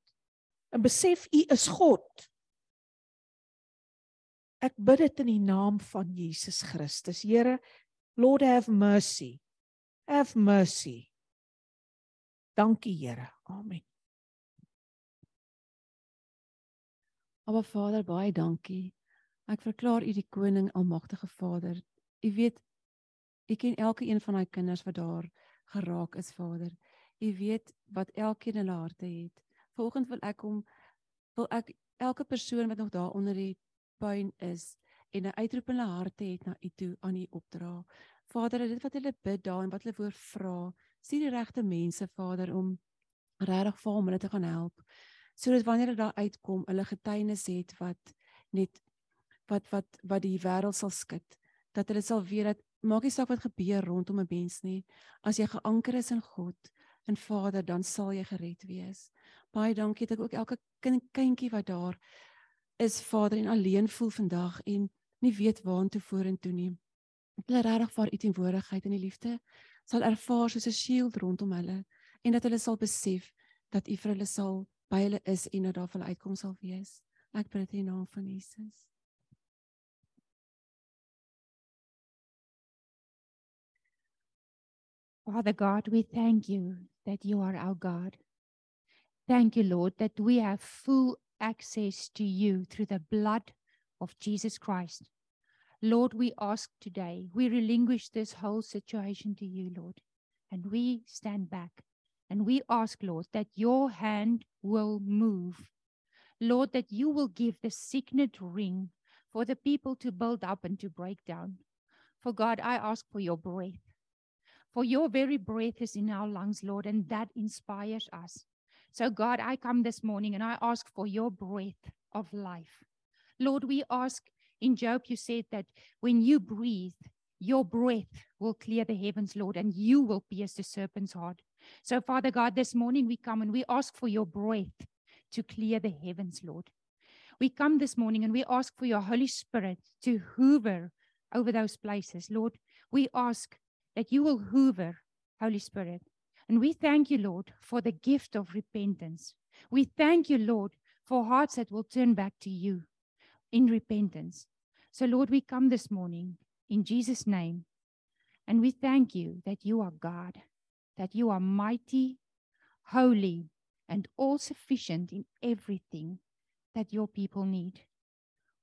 en besef U is God. Ek bid dit in die naam van Jesus Christus. Here, Lord have mercy. Have mercy. Dankie, Here. Amen. Aba Vader, baie dankie. Ek verklaar U die koning almagtige Vader. U weet U ken elke een van daai kinders wat daar geraak is, Vader. U weet wat elkeen in hulle harte het. Vanoggend wil ek hom wil ek elke persoon wat nog daar onder die puin is en 'n uitroep in hulle harte het na U toe aan U opdra. Vader, dit wat hulle bid daar en wat hulle voor vra, sien die regte mense, Vader, om regtig vir hom hulle te gaan help sodat wanneer hulle daar uitkom, hulle getuienis het wat net wat wat wat die wêreld sal skud. Dat hulle sal weet dat maak nie saak wat gebeur rondom 'n mens nie, as jy geanker is in God en Vader, dan sal jy gered wees. Baie dankie dat ek ook elke kind kindjie wat daar is Vader en alleen voel vandag en nie weet waartoe vorentoe nie. Ek wil regtig vir u teenwoordigheid en die liefde sal ervaar soos 'n shield rondom hulle en dat hulle sal besef dat u vir hulle sal by hulle is en dat daar vir hulle uitkom sal wees. Ek bid dit in naam van Jesus. Father God, we thank you that you are our God. Thank you, Lord, that we have full access to you through the blood of Jesus Christ. Lord, we ask today, we relinquish this whole situation to you, Lord, and we stand back And we ask, Lord, that your hand will move. Lord, that you will give the signet ring for the people to build up and to break down. For God, I ask for your breath. For your very breath is in our lungs, Lord, and that inspires us. So, God, I come this morning and I ask for your breath of life. Lord, we ask in Job, you said that when you breathe, your breath will clear the heavens, Lord, and you will pierce the serpent's heart. So, Father God, this morning we come and we ask for your breath to clear the heavens, Lord. We come this morning and we ask for your Holy Spirit to hoover over those places, Lord. We ask that you will hoover, Holy Spirit. And we thank you, Lord, for the gift of repentance. We thank you, Lord, for hearts that will turn back to you in repentance. So, Lord, we come this morning in Jesus' name and we thank you that you are God that you are mighty, holy, and all sufficient in everything that your people need.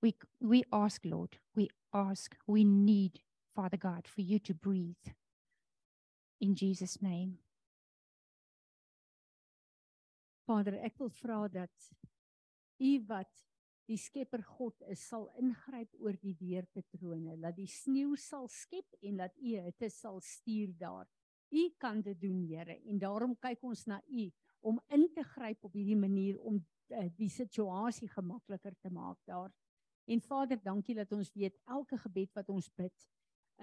We we ask, Lord, we ask, we need, Father God, for you to breathe. In Jesus' name. Vader, ek wil vra dat U wat die Skepper God is, sal ingryp oor die weerpatrone, dat die sneeu sal skep en dat U hitte sal stuur daar. U kan dit doen, Here, en daarom kyk ons na U om in te gryp op hierdie manier om uh, die situasie gemakliker te maak daar. En Vader, dankie dat ons weet elke gebed wat ons bid,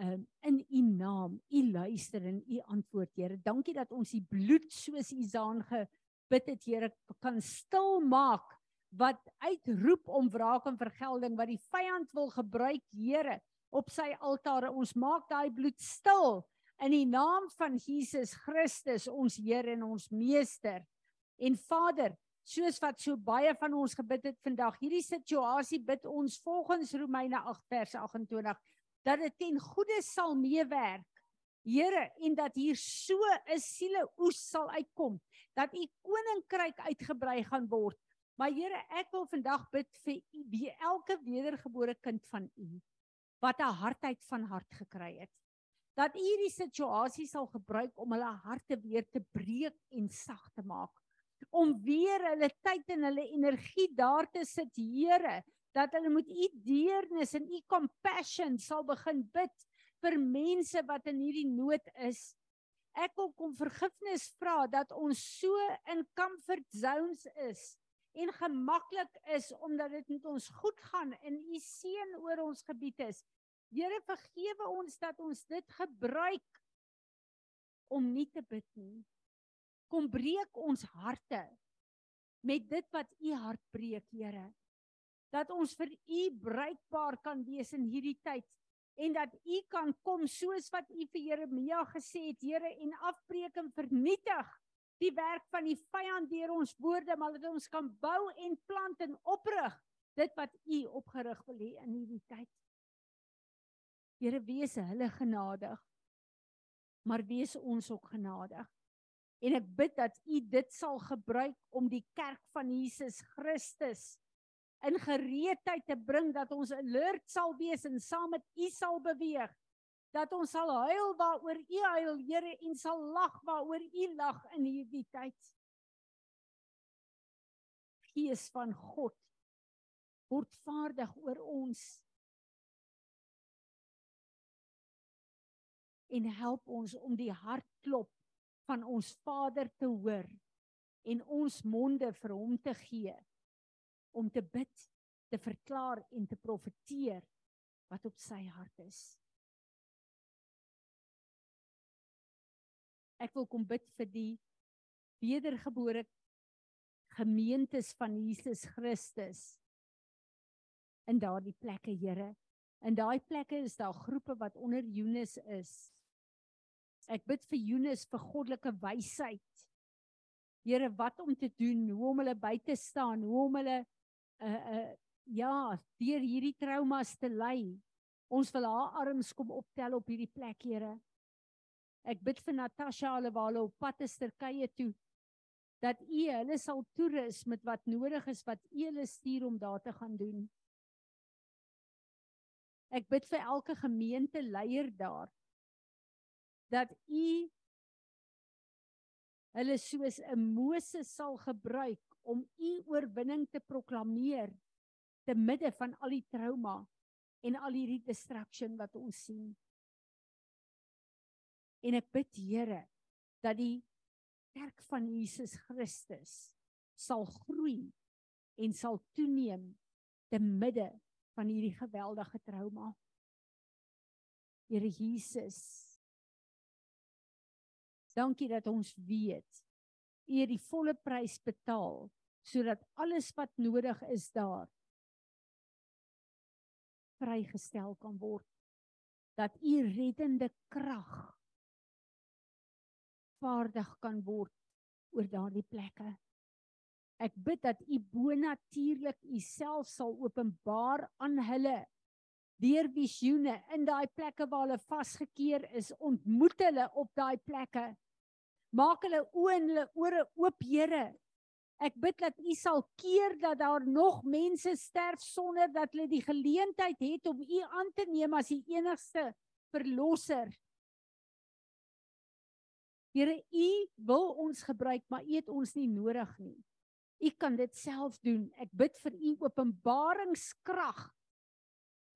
um, in U naam, U luister en U antwoord, Here. Dankie dat ons die bloed soos Isaan gebid het, Here, kan stil maak wat uitroep om wraak en vergelding wat die vyand wil gebruik, Here, op sy altare. Ons maak daai bloed stil in die naam van Jesus Christus, ons Here en ons Meester. En Vader, soos wat so baie van ons gebid het vandag, hierdie situasie bid ons volgens Romeine 8 vers 28 dat dit ten goeie sal meewerk. Here, en dat hier so 'n siele oes sal uitkom dat u koninkryk uitgebrei gaan word. Maar Here, ek wil vandag bid vir u, wie elke wedergebore kind van u wat 'n hartheid van hart gekry het. Dat u hierdie situasie sal gebruik om hulle harte weer te breek en sag te maak om weer hulle tyd en hulle energie daar te sit, Here, dat hulle met u deernis en u compassion sal begin bid vir mense wat in hierdie nood is. Ek wil kom vergifnis vra dat ons so in comfort zones is en gemaklik is omdat dit met ons goed gaan en u seën oor ons gebied is. Here vergewe ons dat ons dit gebruik om nie te bid nie. Kom breek ons harte met dit wat u hart breek, Here. Dat ons vir u bruikbaar kan wees in hierdie tyd en dat u kan kom soos wat u vir Jeremia gesê het, Here, en afbreek en vernietig die werk van die vyand deur ons woorde, maar dat ons kan bou en plant en oprig dit wat u opgerig wil hê in hierdie tyd. Here, wees hulle genadig. Maar wees ons ook genadig. En ek bid dat u dit sal gebruik om die kerk van Jesus Christus in gereedheid te bring dat ons alert sal wees en saam met u sal beweeg. Dat ons sal huil waaroor u huil, Here, en sal lag waaroor u lag in hierdie tyd. Gees van God word vaardig oor ons. En help ons om die hartklop van ons Vader te hoor en ons monde vir hom te gee om te bid, te verklaar en te profeteer wat op sy hart is. Ek wil kom bid vir die wedergebore gemeentes van Jesus Christus in daardie plekke, Here. In daai plekke is daar groepe wat onder Jonas is. Ek bid vir Jonas vir goddelike wysheid. Here, wat om te doen, hoe om hulle by te staan, hoe om hulle uh uh ja, deur hierdie traumas te lei. Ons wil haar arms kom optel op hierdie plek, Here. Ek bid vir Natasha hulle waar hulle op pad is Turkye toe dat U hulle sal toerus met wat nodig is wat U hulle stuur om daar te gaan doen. Ek bid vir elke gemeente leier daar dat U hulle soos 'n Moses sal gebruik om u oorwinning te proklameer te midde van al die trauma en al hierdie distraction wat ons sien. En ek bid Here dat die kerk van Jesus Christus sal groei en sal toeneem te midde van hierdie geweldige trauma. Here Jesus. Dankie dat ons weet U het die volle prys betaal sodat alles wat nodig is daar vrygestel kan word. Dat u reddende krag vaardig kan word oor daardie plekke. Ek bid dat u bonatuurlik u self sal openbaar aan hulle deur visioene in daai plekke waar hulle vasgekeer is. Ontmoet hulle op daai plekke maak hulle oë en hulle ore oop Here Ek bid dat U sal keer dat daar nog mense sterf sonder dat hulle die geleentheid het om U aan te neem as die enigste verlosser. Here, U wil ons gebruik, maar U het ons nie nodig nie. U kan dit self doen. Ek bid vir U openbaringskrag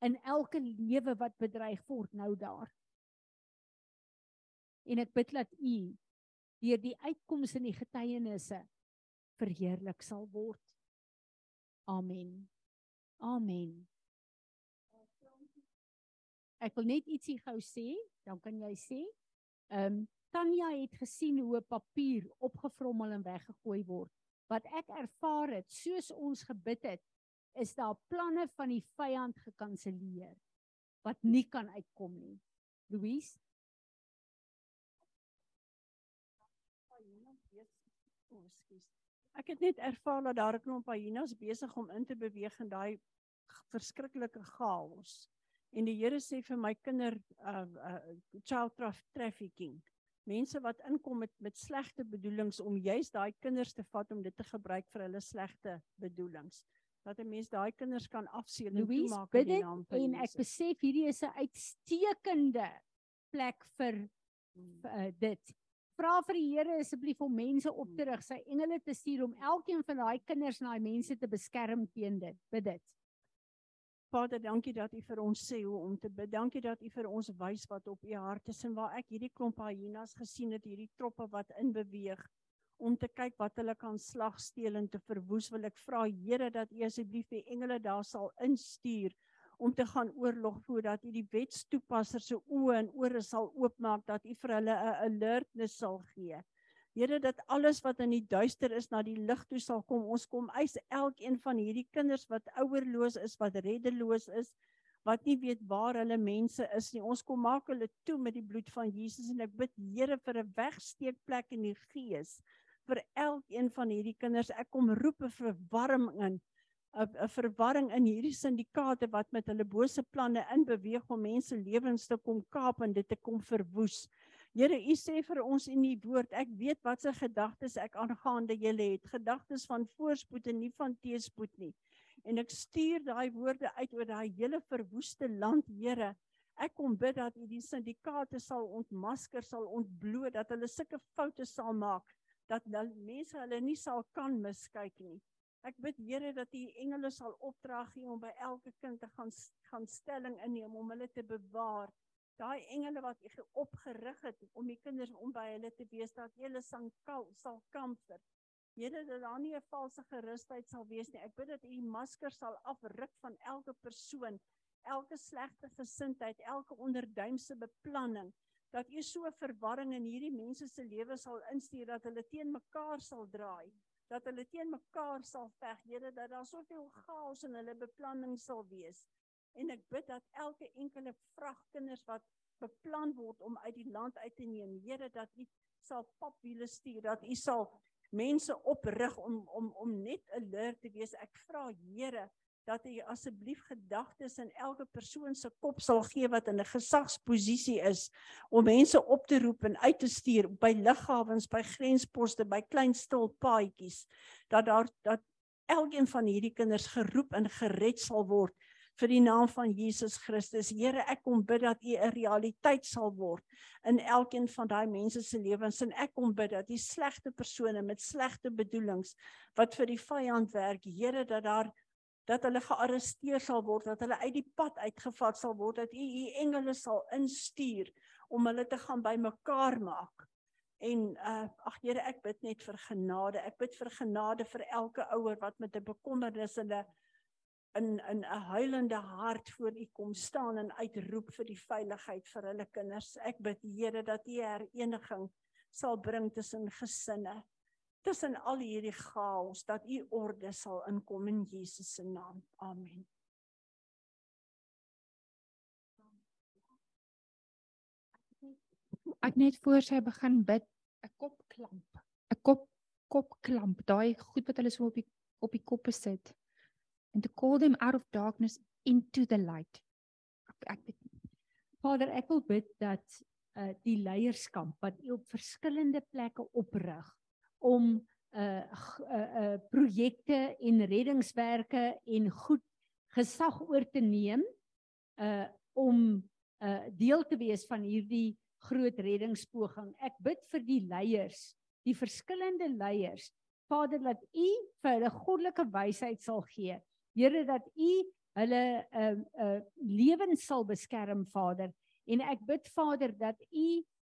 in elke lewe wat bedreig word nou daar. En ek bid dat U deur die uitkomste en die getuienisse verheerlik sal word. Amen. Amen. Ek wil net ietsie gou sê, dan kan jy sê. Ehm um, Tanya het gesien hoe papier opgevrommel en weggegooi word. Wat ek ervaar het, soos ons gebid het, is daar planne van die vyand gekanselleer wat nie kan uitkom nie. Louise Oh, ekskuus. Ek het net ervaar dat daar 'n klomp hyenas besig om in te beweeg in daai verskriklike chaos. En die Here sê vir my kinder uh, uh child traf trafficking. Mense wat inkom met met slegte bedoelings om juis daai kinders te vat om dit te gebruik vir hulle slegte bedoelings. Dat 'n mens daai kinders kan afseël en toemaak in die naam van en ek besef hierdie is 'n uitstekende plek vir Hmm. vir, uh, dit. Vra vir die Here asseblief om mense op te rig, sy engele te stuur om elkeen van daai kinders en daai mense te beskerm teen dit. Bid dit. Vader, dankie dat U vir ons sê hoe om te bid. Dankie dat U vir ons wys wat op U hart is en waar ek hierdie klomp hyenas gesien het, hierdie troppe wat in beweeg om te kyk wat hulle kan slag steel en te verwoes. Wil ek vra Here dat U asseblief die engele daar sal instuur om te gaan oorlog voer dat U die wetstoepassers se oë en ore sal oopmaak dat U vir hulle 'n alertness sal gee. Here dat alles wat in die duister is na die lig toe sal kom. Ons kom eis elkeen van hierdie kinders wat ouerloos is, wat reddeloos is, wat nie weet waar hulle mense is nie. Ons kom maak hulle toe met die bloed van Jesus en ek bid Here vir 'n wegsteekplek in die gees vir elkeen van hierdie kinders. Ek kom roep 'n verwarring in 'n verwarring in hierdie syndikaate wat met hulle bose planne in beweeg om mense lewens te kom kaap en dit te kom verwoes. Here, U sê vir ons in U woord, ek weet wat se gedagtes ek aangaande julle het, gedagtes van voorspoed en nie van teëspoed nie. En ek stuur daai woorde uit oor daai hele verwoeste land, Here. Ek kom bid dat U die syndikaate sal ontmasker, sal ontbloot, dat hulle sulke foute sal maak dat hulle mense hulle nie sal kan miskyk nie. Ek bid Here dat U engele sal opdrag gee om by elke kind te gaan gaan stelling inneem om hulle te bewaar. Daai engele wat U ge- opgerig het om die kinders om by hulle te wees dat hulle sal kal sal kamper. Here dat daar nie 'n valse gerusheid sal wees nie. Ek bid dat U masker sal afruk van elke persoon, elke slegte gesindheid, elke onderduimse beplanning dat U so verwarring in hierdie mense se lewe sal instuur dat hulle teen mekaar sal draai, dat hulle teen mekaar sal veg, Here dat daar soveel chaos in hulle beplanning sal wees. En ek bid dat elke enkele vragkinders wat beplan word om uit die land uit te neem, Here dat U sal papwiele stuur, dat U sal mense oprig om om om net alert te wees. Ek vra Here dat U asseblief gedagtes in elke persoon se kop sal gee wat in 'n gesagsposisie is om mense op te roep en uit te stuur by lughawens, by grensposte, by klein stil paadjies dat daar dat elkeen van hierdie kinders geroep en gered sal word vir die naam van Jesus Christus. Here, ek kom bid dat U 'n realiteit sal word in elkeen van daai mense se lewens en ek kom bid dat die slegte persone met slegte bedoelings wat vir die vyand werk, Here, dat daar dat hulle gearresteer sal word, dat hulle uit die pad uitgevat sal word, dat U U engele sal instuur om hulle te gaan bymekaar maak. En uh ag Here, ek bid net vir genade. Ek bid vir genade vir elke ouer wat met 'n bekommernis in 'n in in 'n huilende hart voor U kom staan en uitroep vir die veiligheid vir hulle kinders. Ek bid Here dat U hereniging sal bring tussen gesinne. Tussen al hierdie chaos dat U orde sal inkom in Jesus se naam. Amen. Ek net voor sy begin bid, 'n kopklamp. 'n Kop kopklamp, daai goed wat hulle so op die op die koppe sit. And to call them out of darkness into the light. Ek ek weet Vader, ek wil bid dat uh die leierskap wat U op verskillende plekke oprig om uh g- uh, uh projekte en reddingswerke en goed gesag oor te neem uh om uh deel te wees van hierdie groot reddingspoging. Ek bid vir die leiers, die verskillende leiers. Vader, dat U vir hulle goddelike wysheid sal gee. Here dat U hulle uh uh lewens sal beskerm, Vader. En ek bid Vader dat U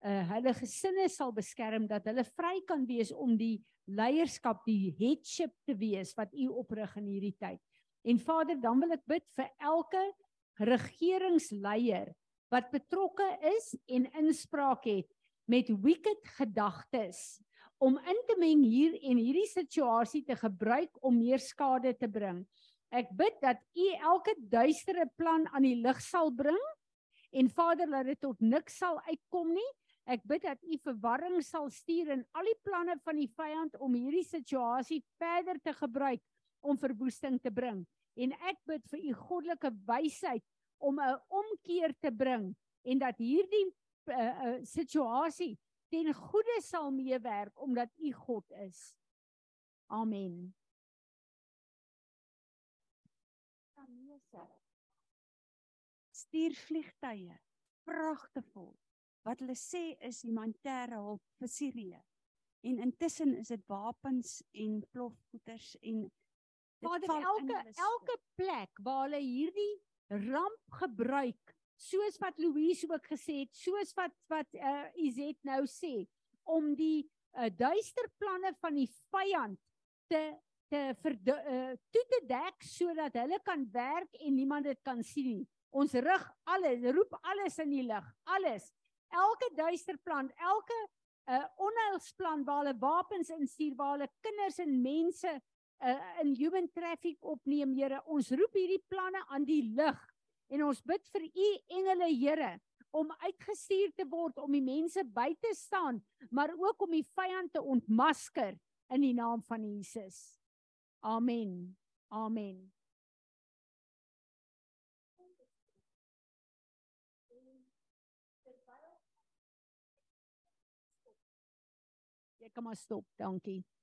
uh hulle gesinne sal beskerm dat hulle vry kan wees om die leierskap, die headship te wees wat U oprig in hierdie tyd. En Vader, dan wil ek bid vir elke regeringsleier wat betrokke is en inspraak het met wicked gedagtes om in te meng hier en hierdie situasie te gebruik om meer skade te bring. Ek bid dat U elke duistere plan aan die lig sal bring en Vader laat dit tot niks sal uitkom nie. Ek bid dat U verwarring sal stuur in al die planne van die vyand om hierdie situasie verder te gebruik om verwoesting te bring. En ek bid vir U goddelike wysheid om 'n omkeer te bring en dat hierdie uh, uh, situasie ten goeie sal meewerk omdat U God is. Amen. Kanese. Stuur vliegtye, pragtigvol. Wat hulle sê is humanitêre hulp vir Sirië. En intussen is dit wapens en plofgoeders en Vader elke elke plek waar hulle hierdie ramp gebruik soos wat Louise ook gesê het soos wat wat uh, Izet nou sê om die uh, duister planne van die vyand te te verde, uh, toe te dek sodat hulle kan werk en niemand dit kan sien nie. Ons rig alles, roep alles in die lig, alles. Elke duister plan, elke 'n uh, onheilsplan waar hulle wapens instuur, waar hulle kinders en mense uh, in human traffic opneem, Here. Ons roep hierdie planne aan die lig en ons bid vir u engele, Here, om uitgestuur te word om die mense by te staan, maar ook om die vyand te ontmasker in die naam van Jesus. Amen. Amen. Jy kan maar stop, dankie. Uh,